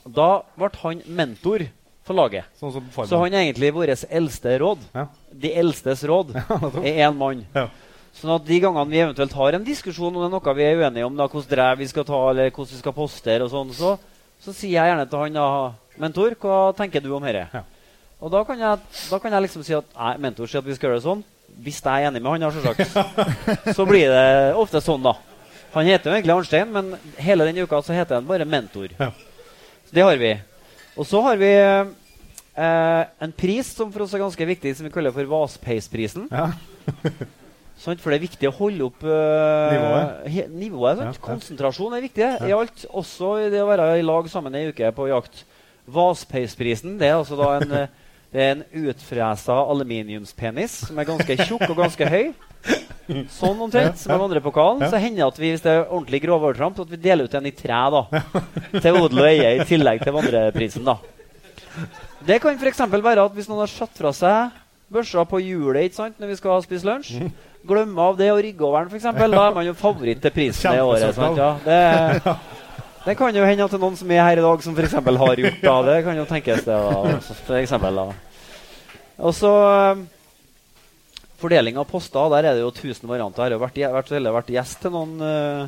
Da ble han mentor for laget. Sånn. Så han er egentlig vårt eldste råd. Ja. De eldstes råd er én mann. Ja. Sånn at de gangene vi eventuelt har en diskusjon om det er noe vi er uenige om, da, hvordan drev vi skal ta, eller hvordan vi skal postere, og sånn, så, så sier jeg gjerne til han da, mentor, hva tenker du om dette? Ja. Og da kan, jeg, da kan jeg liksom si at nei, mentor sier at vi skal gjøre det sånn. Hvis jeg er enig med han, selvsagt, så blir det ofte sånn, da. Han heter jo egentlig Arnstein, men hele den uka så heter han bare mentor. Ja. Det har vi. Og så har vi eh, en pris som for oss er ganske viktig, som vi kaller for Vaspeisprisen. Ja. For det er viktig å holde opp eh, Nivået. Nivået sant? Ja. Konsentrasjon er viktig i alt. Også det å være i lag sammen ei uke på jakt. Vaspeisprisen det er altså da en, eh, det er en utfresa aluminiumspenis som er ganske tjukk og ganske høy. Sånn omtrent, som den andre pokalen. Så hender det at vi, hvis det er ordentlig grove overtramp, at vi deler ut en i tre da. til odel og eie, i tillegg til vandreprisen. da. Det kan f.eks. være at hvis noen har satt fra seg børsa på hjulet ikke sant, når vi skal spise lunsj, glemme av det og rigge over den, f.eks., da er man jo favoritt til prisen det året. sant, ja. Det, det kan jo hende at det er noen som er her i dag, som f.eks. har gjort da. Det kan jo tenkes, det. Da, for eksempel, da. Og så eh, Fordeling av poster, der er det jo 1000 varianter. Jeg har jo vært, vært, vært gjest til noen eh,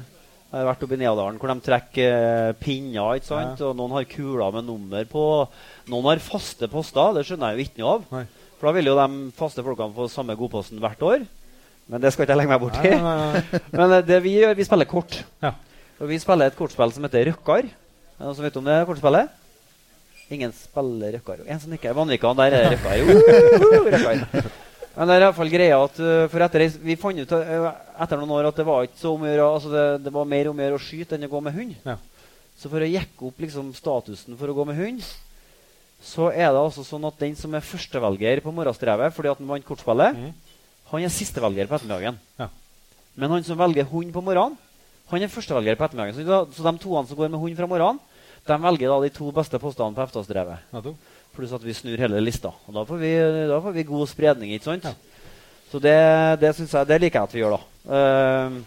Jeg har vært oppe i Neadalen hvor de trekker eh, pinner. ikke sant? Og Noen har kuler med nummer på. Noen har faste poster. Det skjønner jeg jo ikke noe av. Nei. For da vil jo de faste folkene få samme godposten hvert år. Men det skal ikke jeg legge meg borti. Men eh, det vi gjør, vi spiller kort. Ja. Og vi spiller et kortspill som heter Røkkar. Er det noen som vet om det kortspillet? Ingen spiller Røkkar. En som ikke er Vanvikan, der er det Røkkar. Men det er i hvert fall greia at uh, for etter, Vi fant ut uh, etter noen år at det var ikke så om å gjøre Altså det, det var mer om å gjøre å skyte enn å gå med hund. Ja. Så for å jekke opp liksom, statusen for å gå med hund, så er det altså sånn at den som er førstevelger på morgenstrevet fordi at han vant kortspillet, han er sistevelger på ettermiddagen. Ja. Men han som velger hund på morgenen, han er førstevelger på ettermiddagen. Så, da, så de toene som går med hund fra morgenen, de velger da de to beste postene på. Nettopp. Pluss at vi snur hele lista. Og da får vi, da får vi god spredning, ikke sant? Så det, det jeg, det liker jeg at vi gjør, da. Eh,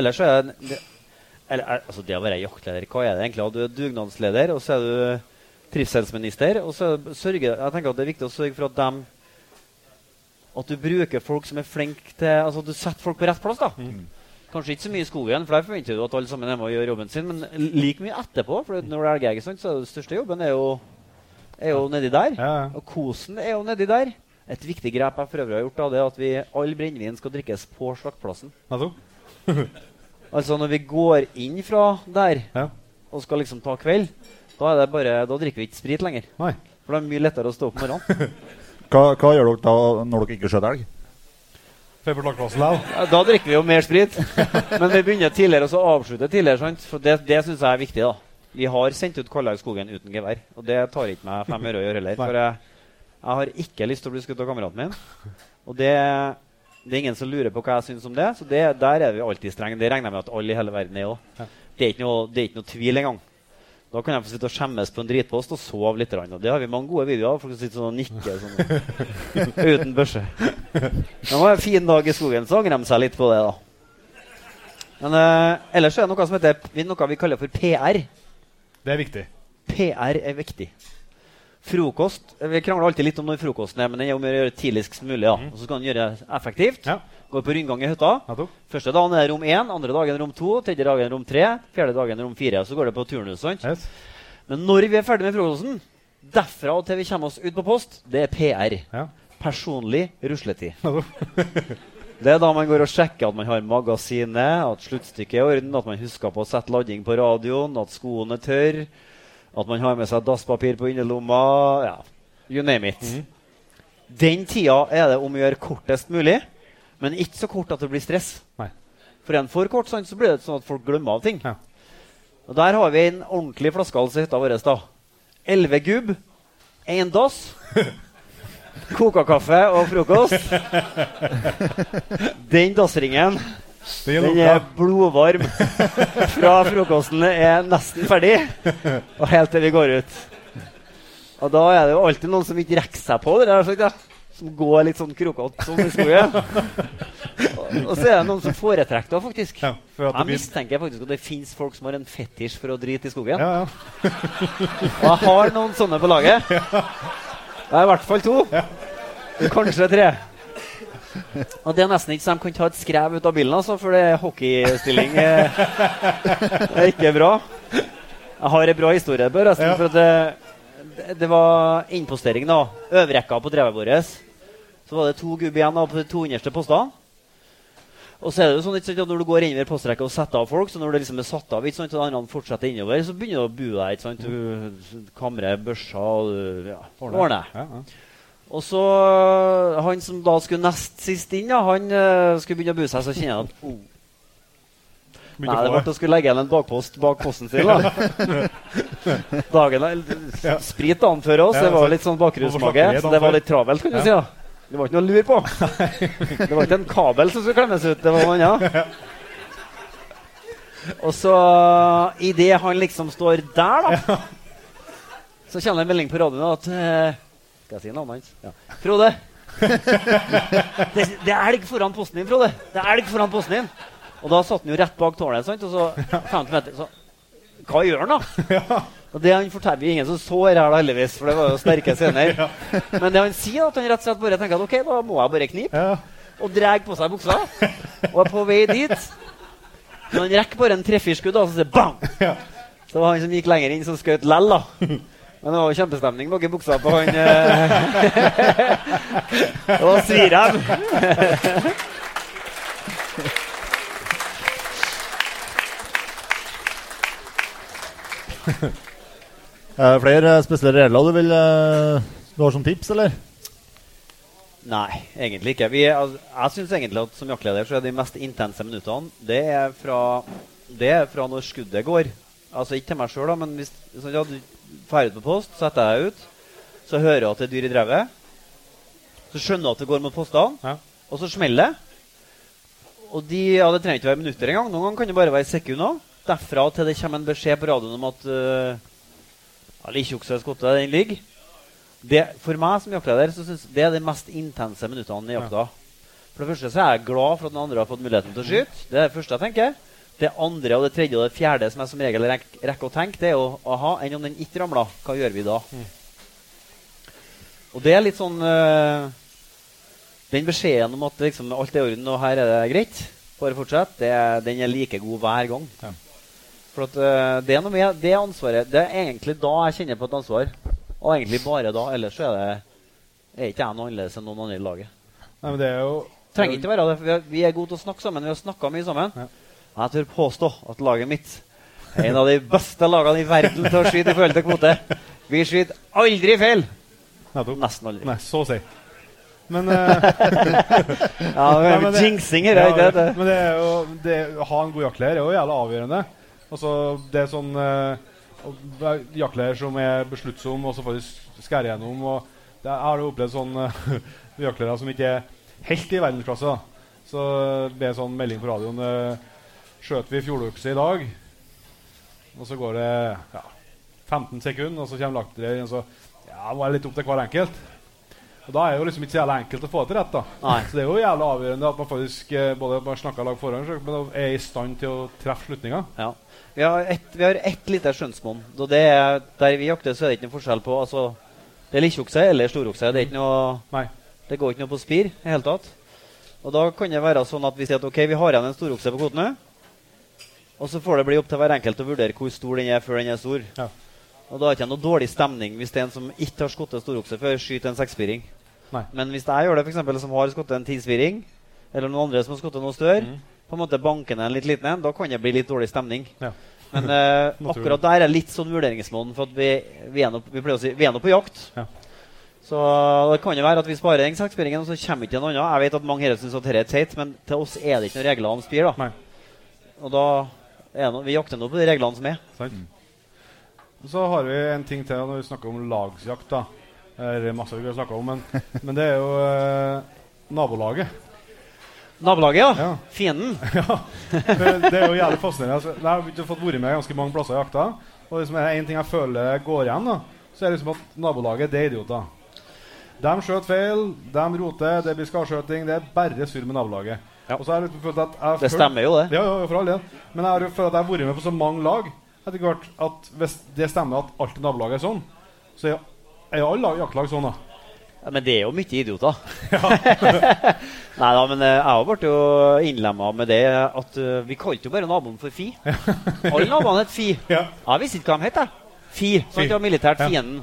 ellers så er det, eller, er- altså det å være jaktleder, hva er det egentlig? Du er dugnadsleder, og så er du trivselsminister. Og så sørger, jeg tenker at det er viktig å sørge for at dem At du bruker folk som er flinke til Altså du setter folk på rett plass. da Kanskje ikke så mye i skogen, for der forventer du at alle sammen er med og gjør jobben sin. Men like mye etterpå, for når det er elgjegere, så er det største jobben er jo, er jo nedi der. Ja. Og kosen er jo nedi der. Et viktig grep jeg for øvrig har gjort, da, det er at vi all brennevin skal drikkes på slaktplassen. Altså når vi går inn fra der Ja. og skal liksom ta kveld, da, er det bare, da drikker vi ikke sprit lenger. Nei. For det er mye lettere å stå opp om morgenen. Hva, hva gjør dere da når dere ikke skjøter elg? Får på slaktplassen likevel. Ja, Da drikker vi jo mer sprit. Men vi begynner tidligere, og så avslutter tidligere. Sant? For det, det syns jeg er viktig. da Vi har sendt ut Kalle i skogen uten gevær. Og det tar ikke meg fem øre å gjøre heller. For jeg, jeg har ikke lyst til å bli skutt av kameraten min. Og det, det er ingen som lurer på hva jeg syns om det. Så det, der er vi alltid strenge. Det regner jeg med at alle i hele verden er òg. Det, er ikke noe- det er ikke noe tvil engang. Da kan jeg få sitte og skjemmes på en dritpost og sove litt. Og det har vi mange gode videoer av. Folk som sitter sånn og nikker sånn, uten børse. Det var en fin dag i skogen, så angrer de seg litt på det, da. Men eh, ellers er det noe som heter noe vi kaller for PR. Det er viktig. PR er viktig. Frokost Vi krangler alltid litt om når frokosten er, men den er om å gjøre tidligst mulig. Ja. Og så skal den gjøre det effektivt. Ja. Går på rundgang i hytta. Første dagen er det rom én, andre dagen rom to, tredje dagen rom tre, fjerde dagen rom fire. Og så går det på turnus. Yes. Men når vi er ferdig med frokosten, derfra og til vi kommer oss ut på post, det er PR. Ja. Personlig rusletid. Det er da man går og sjekker at man har magasinet, at sluttstykket er i orden, at man husker på å sette ladding på radioen, at skoene er tørr, at man har med seg dasspapir på innerlomma. Ja, you name it. Den tida er det om å gjøre kortest mulig, men ikke så kort at det blir stress. Nei. For en for kort, sånn, så blir det sånn at folk glemmer av ting. Ja. Og der har vi en ordentlig flaskehals i hytta vår. da. Elleve gubb, én dass, kokakaffe og frokost. Den dassringen den er blodvarm fra frokosten er nesten ferdig, og helt til vi går ut. Og da er det jo alltid noen som ikke rekker seg på det der, så, ja, som går litt sånn krokete sånn i skogen. Og, så er det noen som foretrekker det, faktisk. Ja, for at det Jeg mistenker faktisk at det fins folk som har en fetisj for å drite i skogen. Ja, ja. Og jeg har noen sånne på laget. Det er i hvert fall to. Kanskje tre. Og det er nesten ikke så de kan ta et skrev ut av bilen, altså, for det er hockeystilling. eh, Det er ikke bra. Jeg har en bra historie på resten. Ja. For det, det, det var innpostering, da. Øvrekka på drevet vårt. Så var det to gubb igjen da, på de to underste postene. Og så er det jo sånn sant, Når du går innover postrekka og setter av folk, så når det liksom er satt av, ikke sant, og andre fortsetter innover, så begynner du å bue deg. ikke sant, Du kamrer børsa og ja, ordner. Ja, ja. Og så Han som da skulle nest sist inn, ja, han uh, skulle begynne å bue seg, så kjenner jeg at oh. Nei, det ble å skulle legge igjen en bakpost bak posten sin. da. Dagen, Ja. Sprit før oss, det var litt sånn bakrusmage. Så det var litt travelt, kan du si. da. Det var ikke noe å lure på. Det var ikke en kabel som skulle klemmes ut. Det var noe annet. Og så, idet han liksom står der, da, så kommer det en melding på radioen at eh, Skal jeg si navnet hans? Ja. Frode. Det, det er elg foran posten din, Frode. Det er elg foran posten din. Og da satt han jo rett bak tårnet. Sant? Og så 50 meter så, Hva gjør han, da? Og det han forteller Ingen som så her, da, heldigvis, for det var jo sterke scener. Men det han sier, er at han rett og slett bare tenker at ok, da må jeg bare knipe. Og drar på seg buksa. Og er på vei dit. Men han rekker bare en tre-fire skudd, og så sier bang! Så det var han som gikk lenger inn, som skjøt lell, da. Men det var jo kjempestemning bak i buksa på han eh. Det var svirem. Er det flere spesielle regler du vil eh, Du har som tips, eller? Nei, egentlig ikke. Vi altså, jeg syns egentlig at som jaktleder så er de mest intense minuttene Det er fra, det er fra når skuddet går. Altså ikke til meg sjøl, men hvis sånn, ja, du drar ut på post, setter jeg ut, så hører jeg at det er dyr i drevet. Så skjønner jeg at det går mot postene, og så smeller det. Og de, ja, Det trenger ikke være minutter engang. Noen ganger kan det bare være sekunder. Derfra til det kommer en beskjed på radioen om at uh, ja, skotte, skottet, den ligger. Det, for meg som jaktleder så synes det er de mest intense minuttene i jakta. For det første så er jeg glad for at den andre har fått muligheten til å skyte. Det er det første jeg tenker. Det andre og det tredje og det fjerde som jeg som regel rek rekker å tenke, det er jo aha, enn om den ikke ramler, hva gjør vi da? Og det er litt sånn øh, Den beskjeden om at liksom, alt er i orden og her er det greit, bare fortsett, det, den er like god hver gang. For at, øh, det er noe med det ansvaret Det er egentlig da jeg kjenner på et ansvar. Og egentlig bare da. Ellers så er det er ikke jeg noe annerledes enn noen andre i laget. Nei, men det er jo Trenger ikke være det. for Vi er, vi er gode til å snakke sammen. Vi har snakka mye sammen. Og jeg tør påstå at laget mitt er en av de beste lagene i verden til å skyte i forhold til kvote. Vi skyter aldri feil. Nesten aldri. Nei, så å si. Men uh, Ja, det Nei, men jinxing her, ja, ikke det? Men det er jo det, å ha en god jaktleder er jo jævla avgjørende. Altså, det er sånn uh, å jaktleder som er besluttsom og så faktisk skærer gjennom. Og det, jeg har jo opplevd sånn uh, jaktledere som ikke er helt i verdensklasse. da. Så blir er sånn melding på radioen eh, Skjøt vi fjordokse i dag? Og så går det ja, 15 sekunder, og så kommer lakteren, så Ja, det må være litt opp til hver enkelt. Og Da er det jo liksom ikke så jævla enkelt å få det til rett. da Nei. Så det er jo jævla avgjørende at man faktisk eh, både man snakker lag foran men er i stand til å treffe slutninga. Ja. Vi har ett, et har lite skjønnsmonn. Det er, der vi jakter, så er det ikke noe forskjell på altså, Det er lilleokse eller storokse. Det, er det går ikke noe på spir i hele tatt. Og da kan det være sånn at vi sier at ok, vi har igjen en storokse på kvoten nå. Og så får det bli opp til hver enkelt å vurdere hvor stor den er før den er stor. Og da er det ikke noe dårlig stemning hvis det er en som ikke har skutt storokse før, skyter en sekspiring. Nei. Men hvis jeg gjør det, eksempel, som har skutt en tispiring, eller noen andre som har skutt noe større, Mm. på en måte banker ned en litt liten en, da kan det bli litt dårlig stemning. Ja. Men eh, akkurat der er litt sånn vurderingsmåten, for vi, vi, er nå, si på jakt. Ja. Så det kan jo være at vi sparer den sekspiringen, og så kommer ikke en annen. Jeg vet at mange her syns dette er teit, men til oss er det ikke noen regler om spir. da. Og da noe, Vi jakter nå på de reglene som er. Sant? Så har vi en ting til når vi snakker om lagsjakt. da Det er masse vi kan snakke om, men, men det er jo eh, nabolaget. Nabolaget, ja. Fienden. ja. Det, det er jo jævlig fascinerende. Altså, jeg har ikke fått vært med ganske mange plasser i jakta. Og liksom er en ting jeg føler går igjen, da, så er det liksom at nabolaget det er idioter. De skjøt feil, de roter, det blir skarskjøting, Det er bare surr med nabolaget. Og så har jeg følt at jeg Det følt- stemmer jo, det. Ja, ja, for all del. Men jeg har jo følt at jeg har vært med på så mange lag etter hvert at hvis det stemmer at alt i nabolaget er sånn, så er, er jo alle jaktlag sånn, da. Ja, men det er jo mye idioter. Nei da, men eh, jeg ble jo innlemma med det at uh, vi kalte jo bare naboen for Fi. Alle naboene het Fi. Jeg visste ikke hva de het. jeg. Fi. Sant? Det var militært Ja. fienden.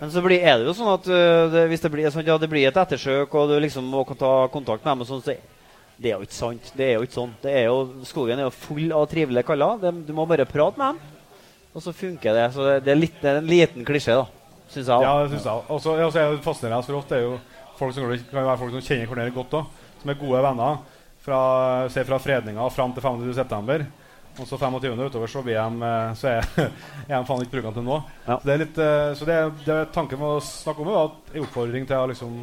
Men så blir, er det jo sånn at uh, det, hvis det blir, sånn, ja, det blir et ettersøk, og du liksom må ta kontakt med dem, og sånn, så det er jo ikke sant. Det er jo ikke sånn. Det er jo, skogen er jo full av trivelige kaller. Du må bare prate med dem, og så funker det. Så det, det, er, litt, det er en liten klisjé, da. Syns jeg. Ja, det synes jeg. Og så ja, er det fascinerende, for ofte er jo folk som kan være folk som kjenner hverandre godt òg, som er gode venner. Fra, se fra fredninga fram til 25. september. Og så 25. utover så blir de eh, Så er, er de faen ikke brukende til nå. Så det er litt eh, Så det, det tanken med å snakke om det, at en oppfordring til å liksom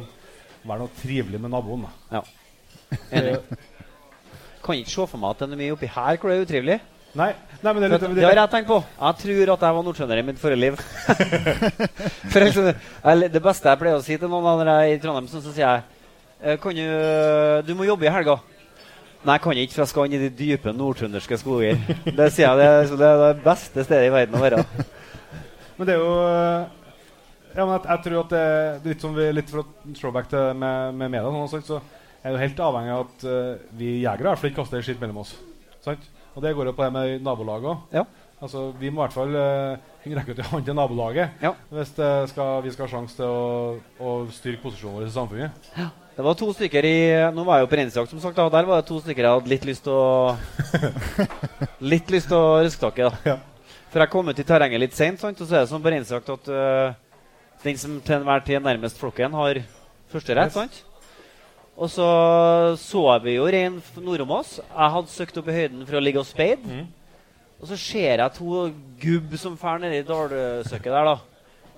være noe trivelig med naboen. Da. Ja. Enig. Kan ikke se for meg at den er mye oppi her hvor det er utrivelig. Nei, nei men det er litt Vet det har jeg tenkt på. Jeg tror at jeg var nordtrønder i mitt forrige liv. For eksempel, det beste jeg pleier å si til noen når jeg er i Trondheim, så, så sier jeg eh, kan du, du må jobbe i helga. Nei, jeg kan ikke, for jeg skal inn i de dype nordtrønderske skoger. Det sier jeg, det, er- det er det beste stedet i verden å være. Men det er jo øh, ja, men jeg, jeg tror at det, det er litt, som vi, litt for å throwback til med, med media, sånn, så er jo helt avhengig av at uh, vi jegere i hvert fall ikke kaster skitt mellom oss. Sant? Og det går jo på det med nabolaget. Ja. Altså, vi må i hvert fall uh, rekke ut en hånd til nabolaget Ja. hvis det skal, vi skal ha sjanse til å, å styrke posisjonen vår i samfunnet. Det var to stykker i Nå var jeg jo på reinsjakt, som sagt. Da. Der var det to stykker jeg hadde litt lyst til å Litt lyst til å røske tak i. da. For jeg kom ut i terrenget litt seint, og så er det som på reinsjakt at uh, den som til enhver tid er nærmest flokken, har førsterett. Yes. sant? Og så så vi jo rein nordom oss. Jeg hadde søkt opp i høyden for å ligge og speide. Og så ser jeg to gubb som drar nedi dalsøkket der, da.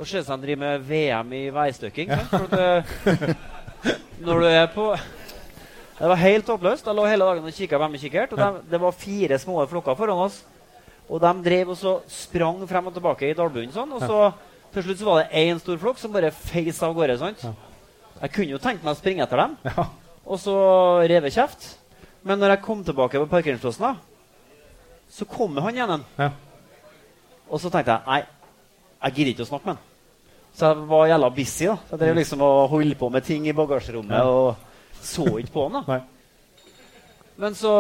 Og ser ut som de driver med VM i veistøkking. at, øh, når du er på Det var helt håpløst. Jeg lå hele dagen og kikka på kikkert. Og de, det var fire små flokker foran oss. Og de drev og så sprang frem og tilbake i dalbunnen sånn. Og så til slutt så var det én stor flokk som bare feis av gårde. sant? Jeg kunne jo tenkt meg å springe etter dem og så reve kjeft. Men når jeg kom tilbake på parkeringsplassen, da, så kom han igjen. Ja. Og så tenkte jeg nei, jeg gidder ikke å snakke med han. Så jeg var jævla busy. da. Så Jeg drev liksom og holdt på med ting i bagasjerommet Ja. og så ikke på han. da. Nei. Men så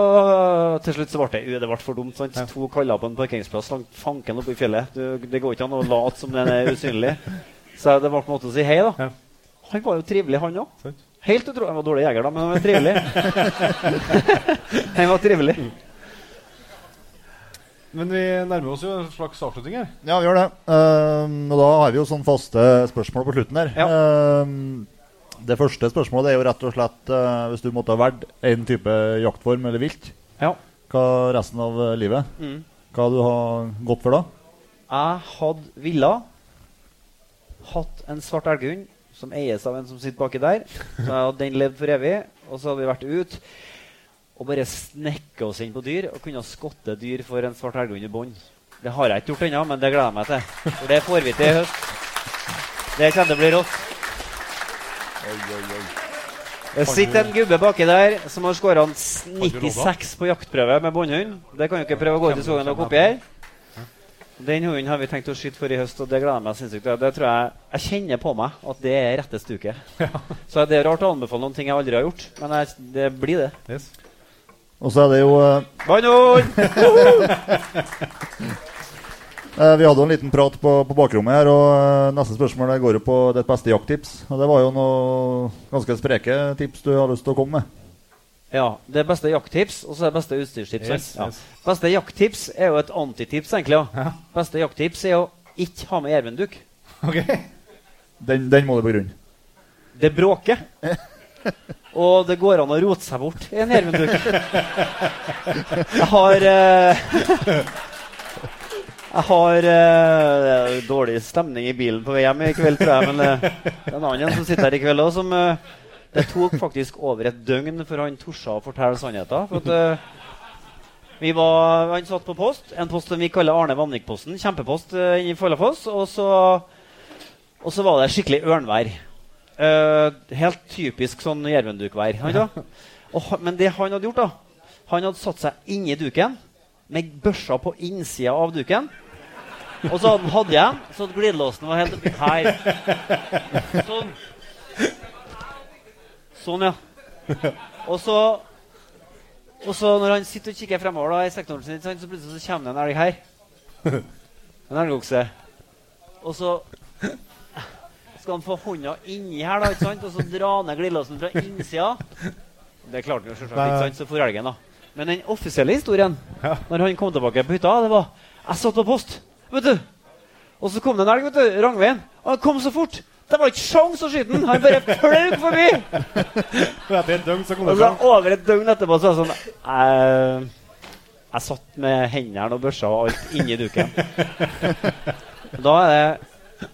til slutt så ble det, det ble for dumt. sant? To kaller på en parkeringsplass langt fanken oppe i fjellet. Du, det går ikke an å late som den er usynlig. Så det ble på en måte å si hei, da. Ja. Han var jo trivelig, han òg. Helt utrolig. Han var dårlig jeger, da, men han var trivelig. han var trivelig. Men vi nærmer oss jo en slags avslutning her. Ja, vi gjør det. Um, og da har vi jo sånn faste spørsmål på slutten her. Ehm, det første spørsmålet er jo rett og slett uh, hvis du måtte ha valgt en type jaktform eller vilt, Ja. hva resten av livet, Mm. hva du har gått for da? Jeg hadde villa hatt en svart elghund som eies av en som sitter baki der. Så hadde den levd for evig. Og så hadde vi vært ut og bare snekka oss inn på dyr og kunne skotte dyr for en svart elghund i bånd. Det har jeg ikke gjort ennå, men det gleder jeg meg til. For det får vi til i høst. Det kommer til å bli rått. Det sitter en gubbe baki der som har skåra 96 på jaktprøve med båndhund. Det kan jo ikke prøve å gå ut i skogen og kopiere. Den hunden har vi tenkt å skyte for i høst, og det gleder jeg meg sinnssykt til. Det tror jeg Jeg kjenner på meg at det er rette stuket. Så det er rart å anbefale noen ting jeg aldri har gjort, men jeg, det blir det. Og så er det jo Vannhund! Eh, vi hadde en liten prat på, på bakrommet her, og eh, neste spørsmål det går jo på ditt beste jakttips. Og det var jo noe ganske spreke tips du har lyst til å komme med. Ja. Det er beste jakttips, og så er det beste utstyrstips. Yes. Ja. Beste jakttips er jo et antitips, egentlig. Ja. Beste jakttips er å ikke ha med jervenduk. Den, den må du begrunne. Det bråker. Og det går an å rote seg bort i en ervenduk. Jeg har eh, Jeg har eh, dårlig stemning i bilen på vei hjem i kveld, tror jeg. Men eh, det er en annen som sitter her i kveld òg, som eh, Det tok faktisk over et døgn før han torde å fortelle sannheten. For at uh, var, Han satt på post, en post som vi kaller Arne Vanvik-posten. Kjempepost uh, i Follafoss. Og og så var det skikkelig ørnvær. Uh, helt typisk sånn Jervenduk-vær. Men det han hadde gjort, da Han hadde satt seg inni duken med børsa på innsida av duken. Og så hadde igjen, så glidelåsen var helt oppi her. Sånn. Sånn, ja. Og så og så når han sitter og kikker fremover da, i sektoren sin, så plutselig så kommer det en elg her. En elgokse. Og så skal han få hånda inni her, da, ikke sant? og så dra ned glidelåsen fra innsida. Det klarte han jo selvsagt ikke, sant? så for elgen, da. Men den offisielle historien, når han kom tilbake på hytta, det var Jeg satt på post, vet du. Og så kom det en elg, vet du. Rangveien. Og han kom så fort. Det var ikke sjans å skyte den! Han bare flaug forbi! Etter et døgn så kom det fram. over et døgn etterpå så var det sånn Jeg, jeg satt med hendene og børsa og alt inni duken. Da er det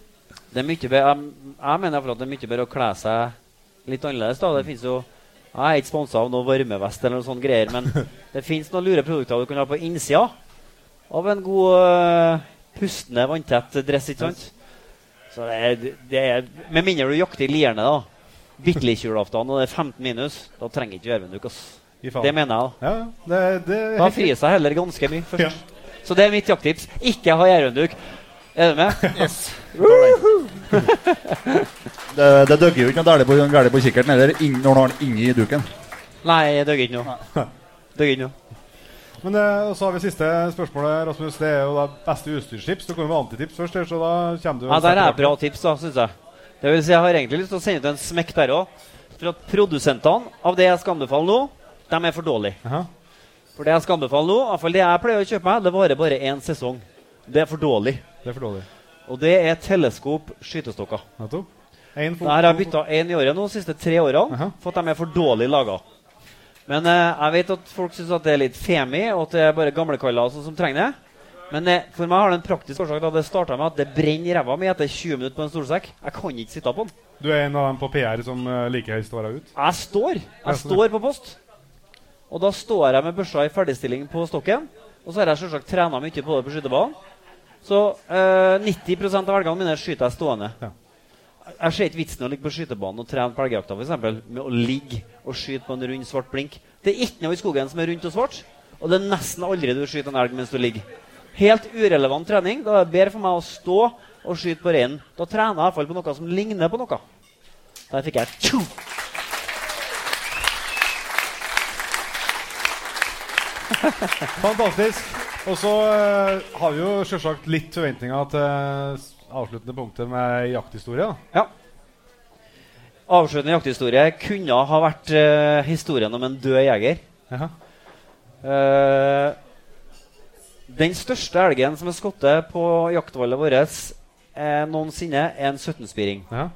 Det er mye bedre Jeg, jeg mener at det er mye bedre å kle seg litt annerledes. da Det finnes jo Jeg er ikke sponsa av noe varmevest eller noe sånt greier, men det fins noen lure produkter du kan ha på innsida av en god uh, pustende, vanntett dress. ikke sant? Så det er, det er Med mindre du jakter i lierne, da. Bitlekjulaften og det er 15 minus, da trenger ikke Gjermunduk. ass. Det mener jeg. da. Ja, ja. det, det Da frir seg heller ganske mye først. Så det er mitt jakttips. Ikke ha Gjermunduk. Er du med? Det, det døgger jo ikke noe dårlig på, på kikkerten heller når du har den inni duken. Nei, jeg døgger ikke noe. Døgger ikke noe. Men eh, så har vi siste spørsmålet, Rasmus. Det er jo da beste utstyrstips. Du kommer med antitips først, så da kommer du Ja, Der er bra tips, da, syns jeg. Det vil si, Jeg har egentlig lyst til å sende ut en smekk der òg. For at produsentene av det jeg skal anbefale nå, de er for dårlige. Aha. For det jeg skal anbefale nå, i hvert fall det jeg pleier å kjøpe meg, det varer bare én sesong. Det er for dårlig. Det er for dårlig. Og det er teleskop skytestokker. Nettopp. Der har jeg bytta én i året nå de siste tre årene, for at de er for dårlig laga. Men eh, jeg vet at folk syns det er litt femi, og at det er bare gamlekaller sånn som trenger det. Men eh, for meg har det en praktisk årsak. da Det starta med at det brenner i ræva mi etter 20 minutter på en stolsekk. Jeg kan ikke sitte på den. Du er en av dem på PR som uh, like høyst å ut? Jeg står. Jeg står på post. Og da står jeg med børsa i ferdigstilling på stokken. Og så har jeg selvsagt trena mye på det på skytebanen. Så eh, 90% av velgene mine skyter jeg stående. Jeg ser ikke vitsen i å ligge på skytebanen og trene på elgjakta med å ligge og skyte på en rund, svart blink. Det er ikke noe i skogen som er rundt og svart. Og det er nesten aldri du skyter en elg mens du ligger. Helt urelevant trening. Da er det bedre for meg å stå og skyte på reinen. Da trener jeg i hvert fall på noe som ligner på noe. Der fikk jeg tjo! Fantastisk. Og så eh, har vi jo selvsagt litt forventninger til eh, avsluttende punktet med jakthistorie. Ja. Avsluttende jakthistorie kunne ha vært uh, historien om en død jeger. Ja. Uh, den største elgen som er skutt på jaktvallet vårt eh, noensinne, er en 17-spiring. Ja.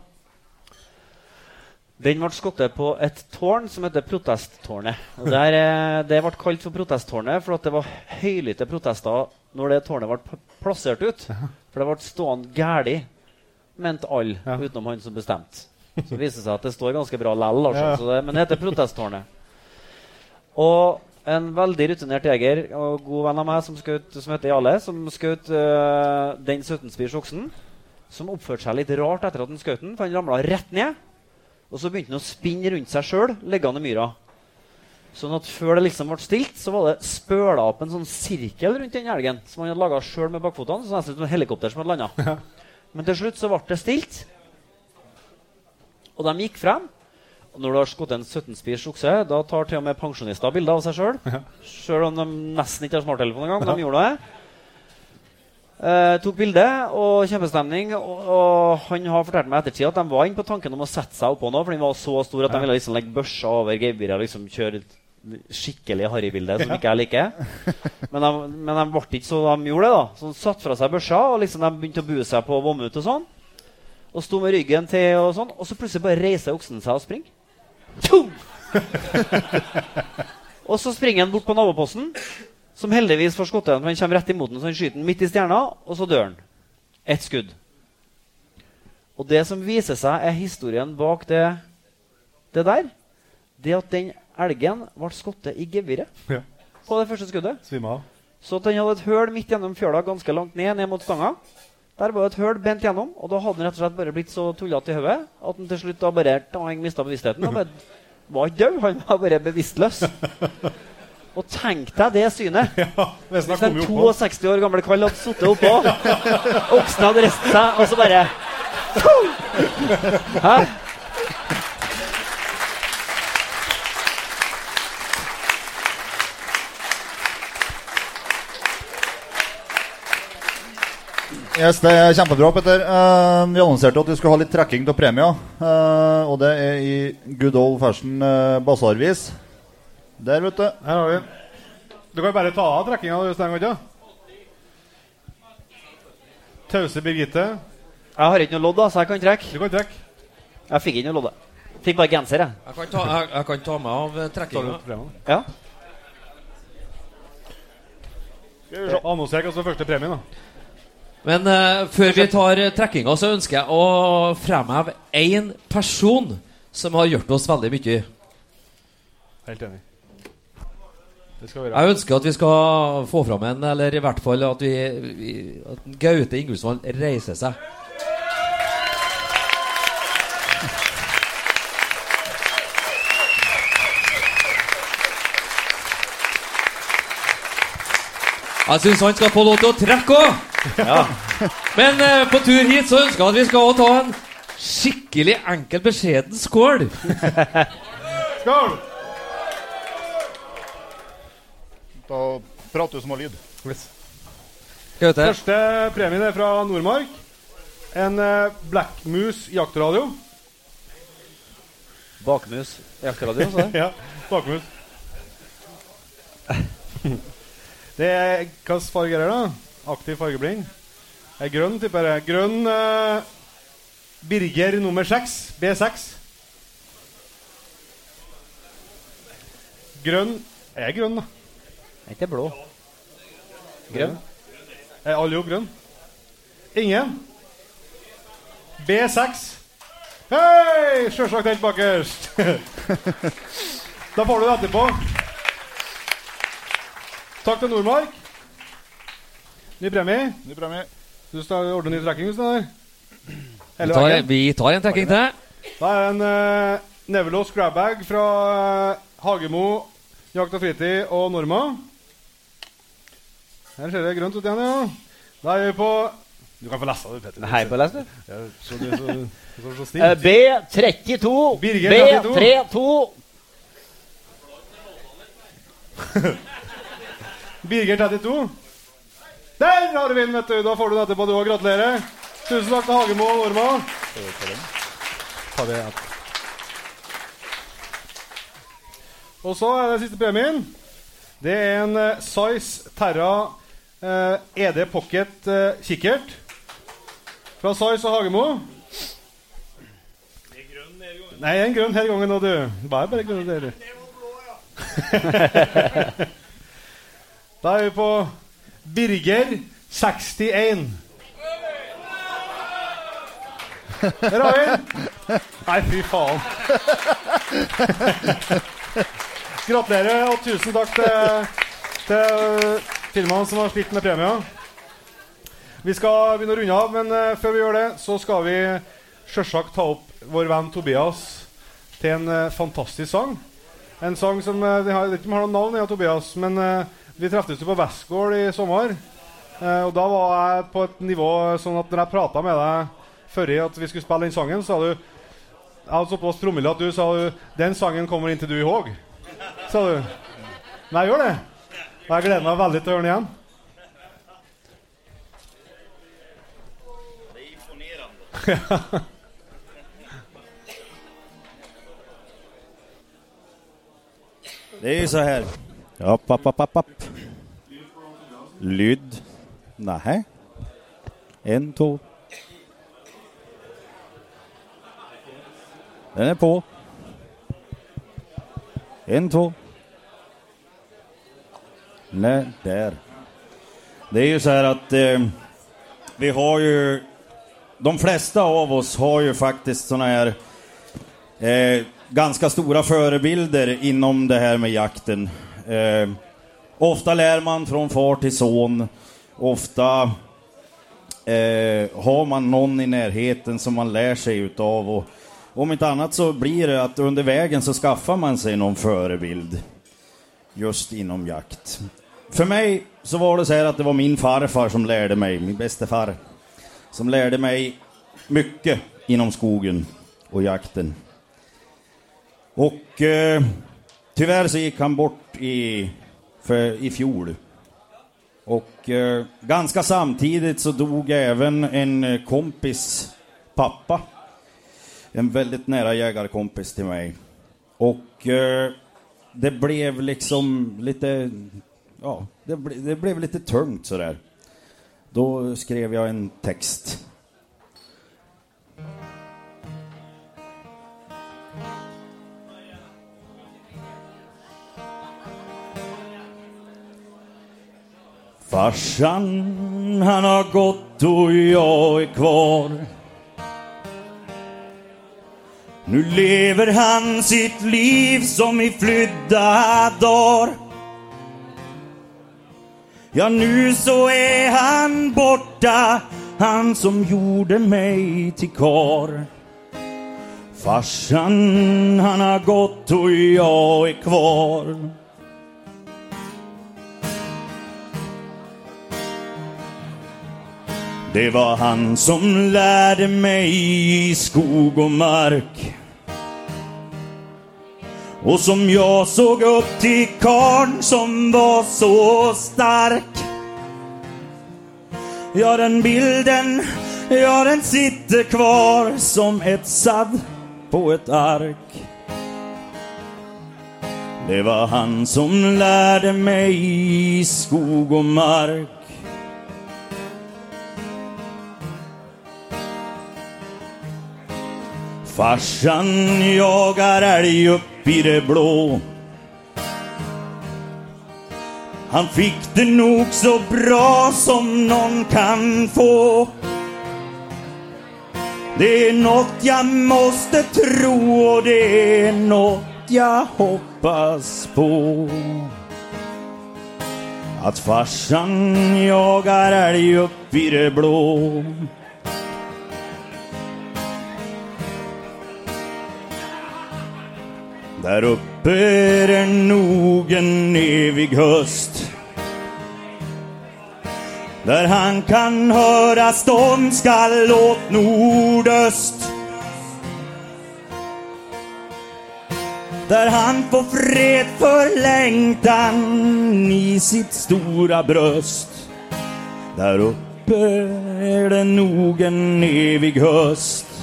Den ble skutt på et tårn som heter Protesttårnet. Der, eh, det ble kalt for Protesttårnet for det var høylytte protester når det tårnet ble plassert ut. For det ble stående gæli, mente alle, utenom han som bestemte. Så det viser seg at det står ganske bra lell, altså, Ja. men det heter Protesttårnet. Og en veldig rutinert jeger og god venn av meg som, skjøt, som heter Jale, som skjøt uh, den 17-spirs oksen, som oppførte seg litt rart etter at han skjøt den, for han ramla rett ned. Og så begynte han å spinne rundt seg sjøl, liggende i myra. Sånn at før det liksom ble stilt, så var det spøla opp en sånn sirkel rundt den elgen som han hadde laga sjøl med bakfotene. Så nesten som et helikopter som hadde landa. Men til slutt så ble det stilt. Og de gikk frem. Og når du har skutt en 17 spirs okse, da tar til og med pensjonister bilder av seg sjøl. Sjøl om de nesten ikke har smarttelefon engang. De gjorde det. Eh, tok bilde og kjempestemning. Og, og han har fortalt meg ettertid at de var inne på tanken om å sette seg oppå nå, for den var så stor at de ville liksom legge børsa over gebyret og liksom kjøre skikkelig harrybilde som ikke jeg liker. Men de, men de ble ikke så de gjorde det. da Så de satte fra seg børsa, og liksom de begynte å bue seg på Vommut og sånn. Og sto med ryggen til, og sånn Og så plutselig bare reiser oksen seg og springer. Og så springer han bort på naboposten, som heldigvis får skutt den, han kommer rett imot den, så han skyter den midt i stjerna, og så dør han. Ett skudd. Og det som viser seg, er historien bak det, det der. Det at den elgen ble skutt i geviret Ja. på det første skuddet. Svima. Så den hadde et høl midt gjennom fjøla, ganske langt ned, ned mot stanga. Der var det et høl bent gjennom, og da hadde han rett og slett bare blitt så tullete i hodet at han til slutt da bare dang, mista bevisstheten. Han var ikke død, han var bare bevisstløs. Og tenk deg det synet. Hvis Hvis han en kom jo oppå. 62 år gammel kall hadde sittet oppå, oksen hadde reist seg, og så bare Hæ? Yes, det er kjempebra, Petter. Uh, vi annonserte at vi skulle ha litt trekking av premier. Uh, og det er i good old fashion uh, basarvis. Der, vet du. Her har vi. Du kan jo bare ta av trekkinga. Du ikke? Tause Birgitte. Jeg har ikke noe lodd, da, så jeg kan trekke. Du kan trekke. Jeg fikk ikke noe lodd. Fikk bare genser, jeg. Jeg kan ta, jeg, jeg kan ta meg av eh, trekkinga. Ja. Annonser hva som er første premien, da. Men uh, før vi tar eh, trekkinga, så ønsker jeg å fremheve én person som har gjort oss veldig mye. Helt enig. Jeg ønsker at vi skal få fram en, eller i hvert fall at, vi, vi, at Gaute Ingulfsvold reiser seg. Jeg syns han skal få lov til å trekke òg. Men eh, på tur hit så ønsker jeg at vi skal ta en skikkelig enkel, beskjeden skål. Skål! Da prater du som har lyd. Første premien er fra Nordmark. En eh, Blackmus jaktradio. Bakmus. Jakteradio, sa du? ja, bakmus. Det er Hvilken farge er det, da? Aktiv fargeblind. Er grønn, tipper jeg. Grønn eh, Birger nummer seks. B6. Grønn Er grønn, da? Er ikke blå? Grønn? Er alle jo grønn? Ingen? B6. Hei! Sjølsagt helt bakerst. da får du det etterpå. Takk til Nordmark. Ny premie. Ny premie. Du skal ordne ny trekking? hvis det er. Vi tar, vi tar en trekking til. Da er det en uh, Nevelos grabbag fra eh, Hagemo Jakt og fritid og Norma. Her ser det grønt ut igjen, ja. Da er vi på Du kan få lese det, Petter. Hei på lese, du. Så så, så, så Eh. B32. B-32! B32. Birger 32. Der har du vinn, vet du. Da får du den etterpå, du òg. Gratulerer. Tusen takk til Hagemo og Norma. Ta det etterpå. Og så er det siste premien. Det er en uh, Size Terra uh, ED Pocket uh, kikkert. Fra Size og Hagemo. Nei, en grønn hele gangen nå, du. Bare bare grønn dere. Det var blå, ja. da er vi på Birger 61. Der har vi. Nei, fy faen. Gratulerer, og tusen takk til, til firmaene som har stilt med premie. Vi skal begynne å runde av, men eh, før vi gjør det, så skal vi sjølsagt ta opp vår venn Tobias til en eh, fantastisk sang. En sang som uh, har, ikke har noe navn, ja, Tobias, men vi treftes jo på Westgård i sommer. Eh, og da var jeg på et nivå sånn at når jeg prata med deg før at vi skulle spille den sangen, sa du Jeg hadde såpass promille at du sa du, 'Den sangen kommer inntil du i håg'. Sa du. Nei, gjør det. Og jeg gleder meg veldig til å høre den igjen. Det är ju så här. Upp, opp, opp, opp, opp. Lyd. Nei. En, to. Den er på. En, to. Nej, där. Det är ju så här att eh, vi har ju... De flesta av oss har ju faktiskt Sånne här eh, ganska stora förebilder inom det här med jakten. Eh, ofta lär man från far till son. Ofta eh, har man någon i närheten som man lär sig utav. Och om inte annat så blir det att under vägen så skaffar man sig någon förebild just inom jakt. För mig så var det så här att det var min farfar som lärde mig, min bäste far, som lärde mig mycket inom skogen och jakten. Och eh, tyvärr så gick han bort i, för, i fjol. Och eh, ganska samtidigt så dog även en eh, kompis pappa. En väldigt nära jägarkompis till mig. Och eh, det blev liksom lite, ja, det, ble, det blev lite tungt sådär. Då skrev jag en text. Farsan han har gått och jag är kvar Nu lever han sitt liv som i flydda dagar. Ja, nu så är han borta, han som gjorde mig till kar. Farsan, han har gått och jag är kvar. Det var han som lärde mig i skog och mark. Och som jag såg upp till karn som var så stark. Ja, den bilden, ja, den sitter kvar som etsad på ett ark. Det var han som lärde mig i skog och mark. Farsan jagar älg upp i det blå. Han fick det nog så bra som någon kan få. Det är något jag måste tro och det är något jag hoppas på. Att farsan jagar älg upp i det blå. Där uppe är det nog en evig höst. Där han kan höra stormskall åt nordöst. Där han får fred för längtan i sitt stora bröst. Där uppe är det nog en evig höst.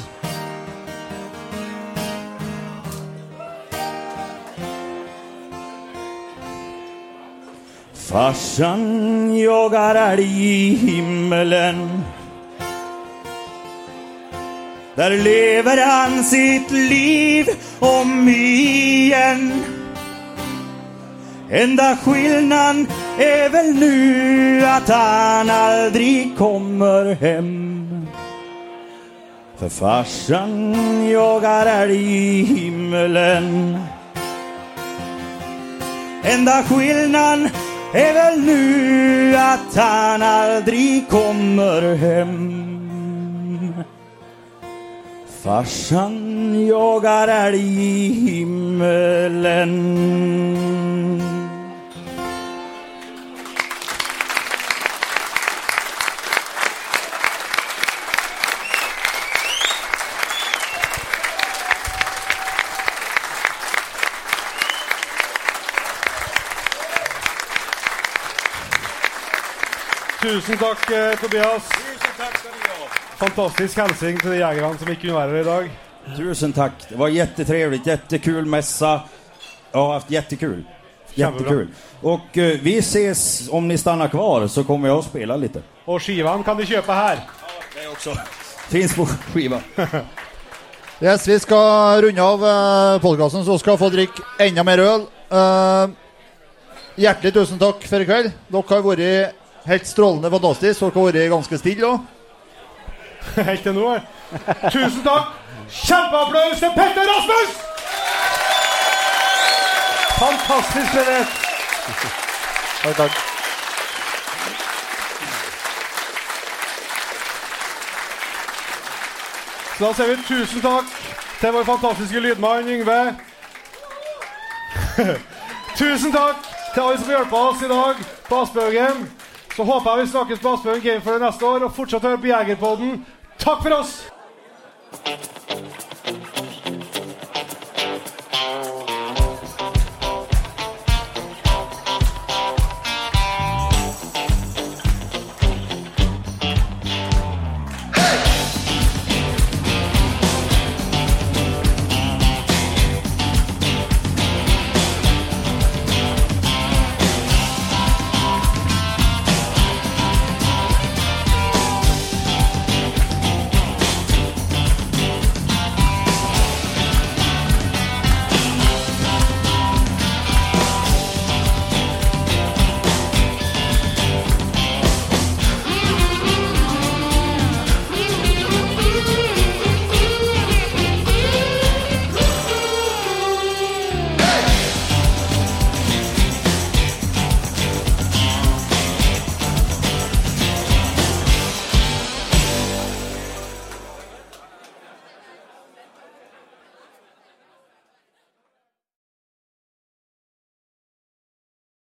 Farsan jagar älg i himmelen. Där lever han sitt liv om igen. Enda skillnaden är väl nu att han aldrig kommer hem. För farsan jagar älg i himmelen. Enda skillnaden är väl nu att han aldrig kommer hem. Farsan jagar älg i himmelen. Tusen takk, eh, Tobias. Fantastisk hilsen til de jegerne som ikke kunne være her i dag. Tusen takk. Det var jättetrevligt, jättekul mässa. Jag har haft jättekul. Jättekul. Och eh, vi ses om ni stannar kvar så kommer jag att spela lite. Og skivan kan de kjøpe her. Det också. Finns på skiva. Yes, vi skal runde av uh, podkasten, så skal få drikke enda mer øl. Uh, hjertelig tusen takk for i kveld. Dere har vært helt strålende fantastisk. Dere har vært ganske stille òg. Helt til nå. Tusen takk. Kjempeapplaus til Petter Rasmus! Fantastisk levert. Takk, takk. Så da sier vi tusen takk til vår fantastiske lydmann Yngve. tusen takk til alle som hjelper oss i dag på Aspbøgen. Så håper jeg vi snakkes på Aspbøgen Game for det neste år, og fortsatt hør på Jegerpodden. Takk for oss!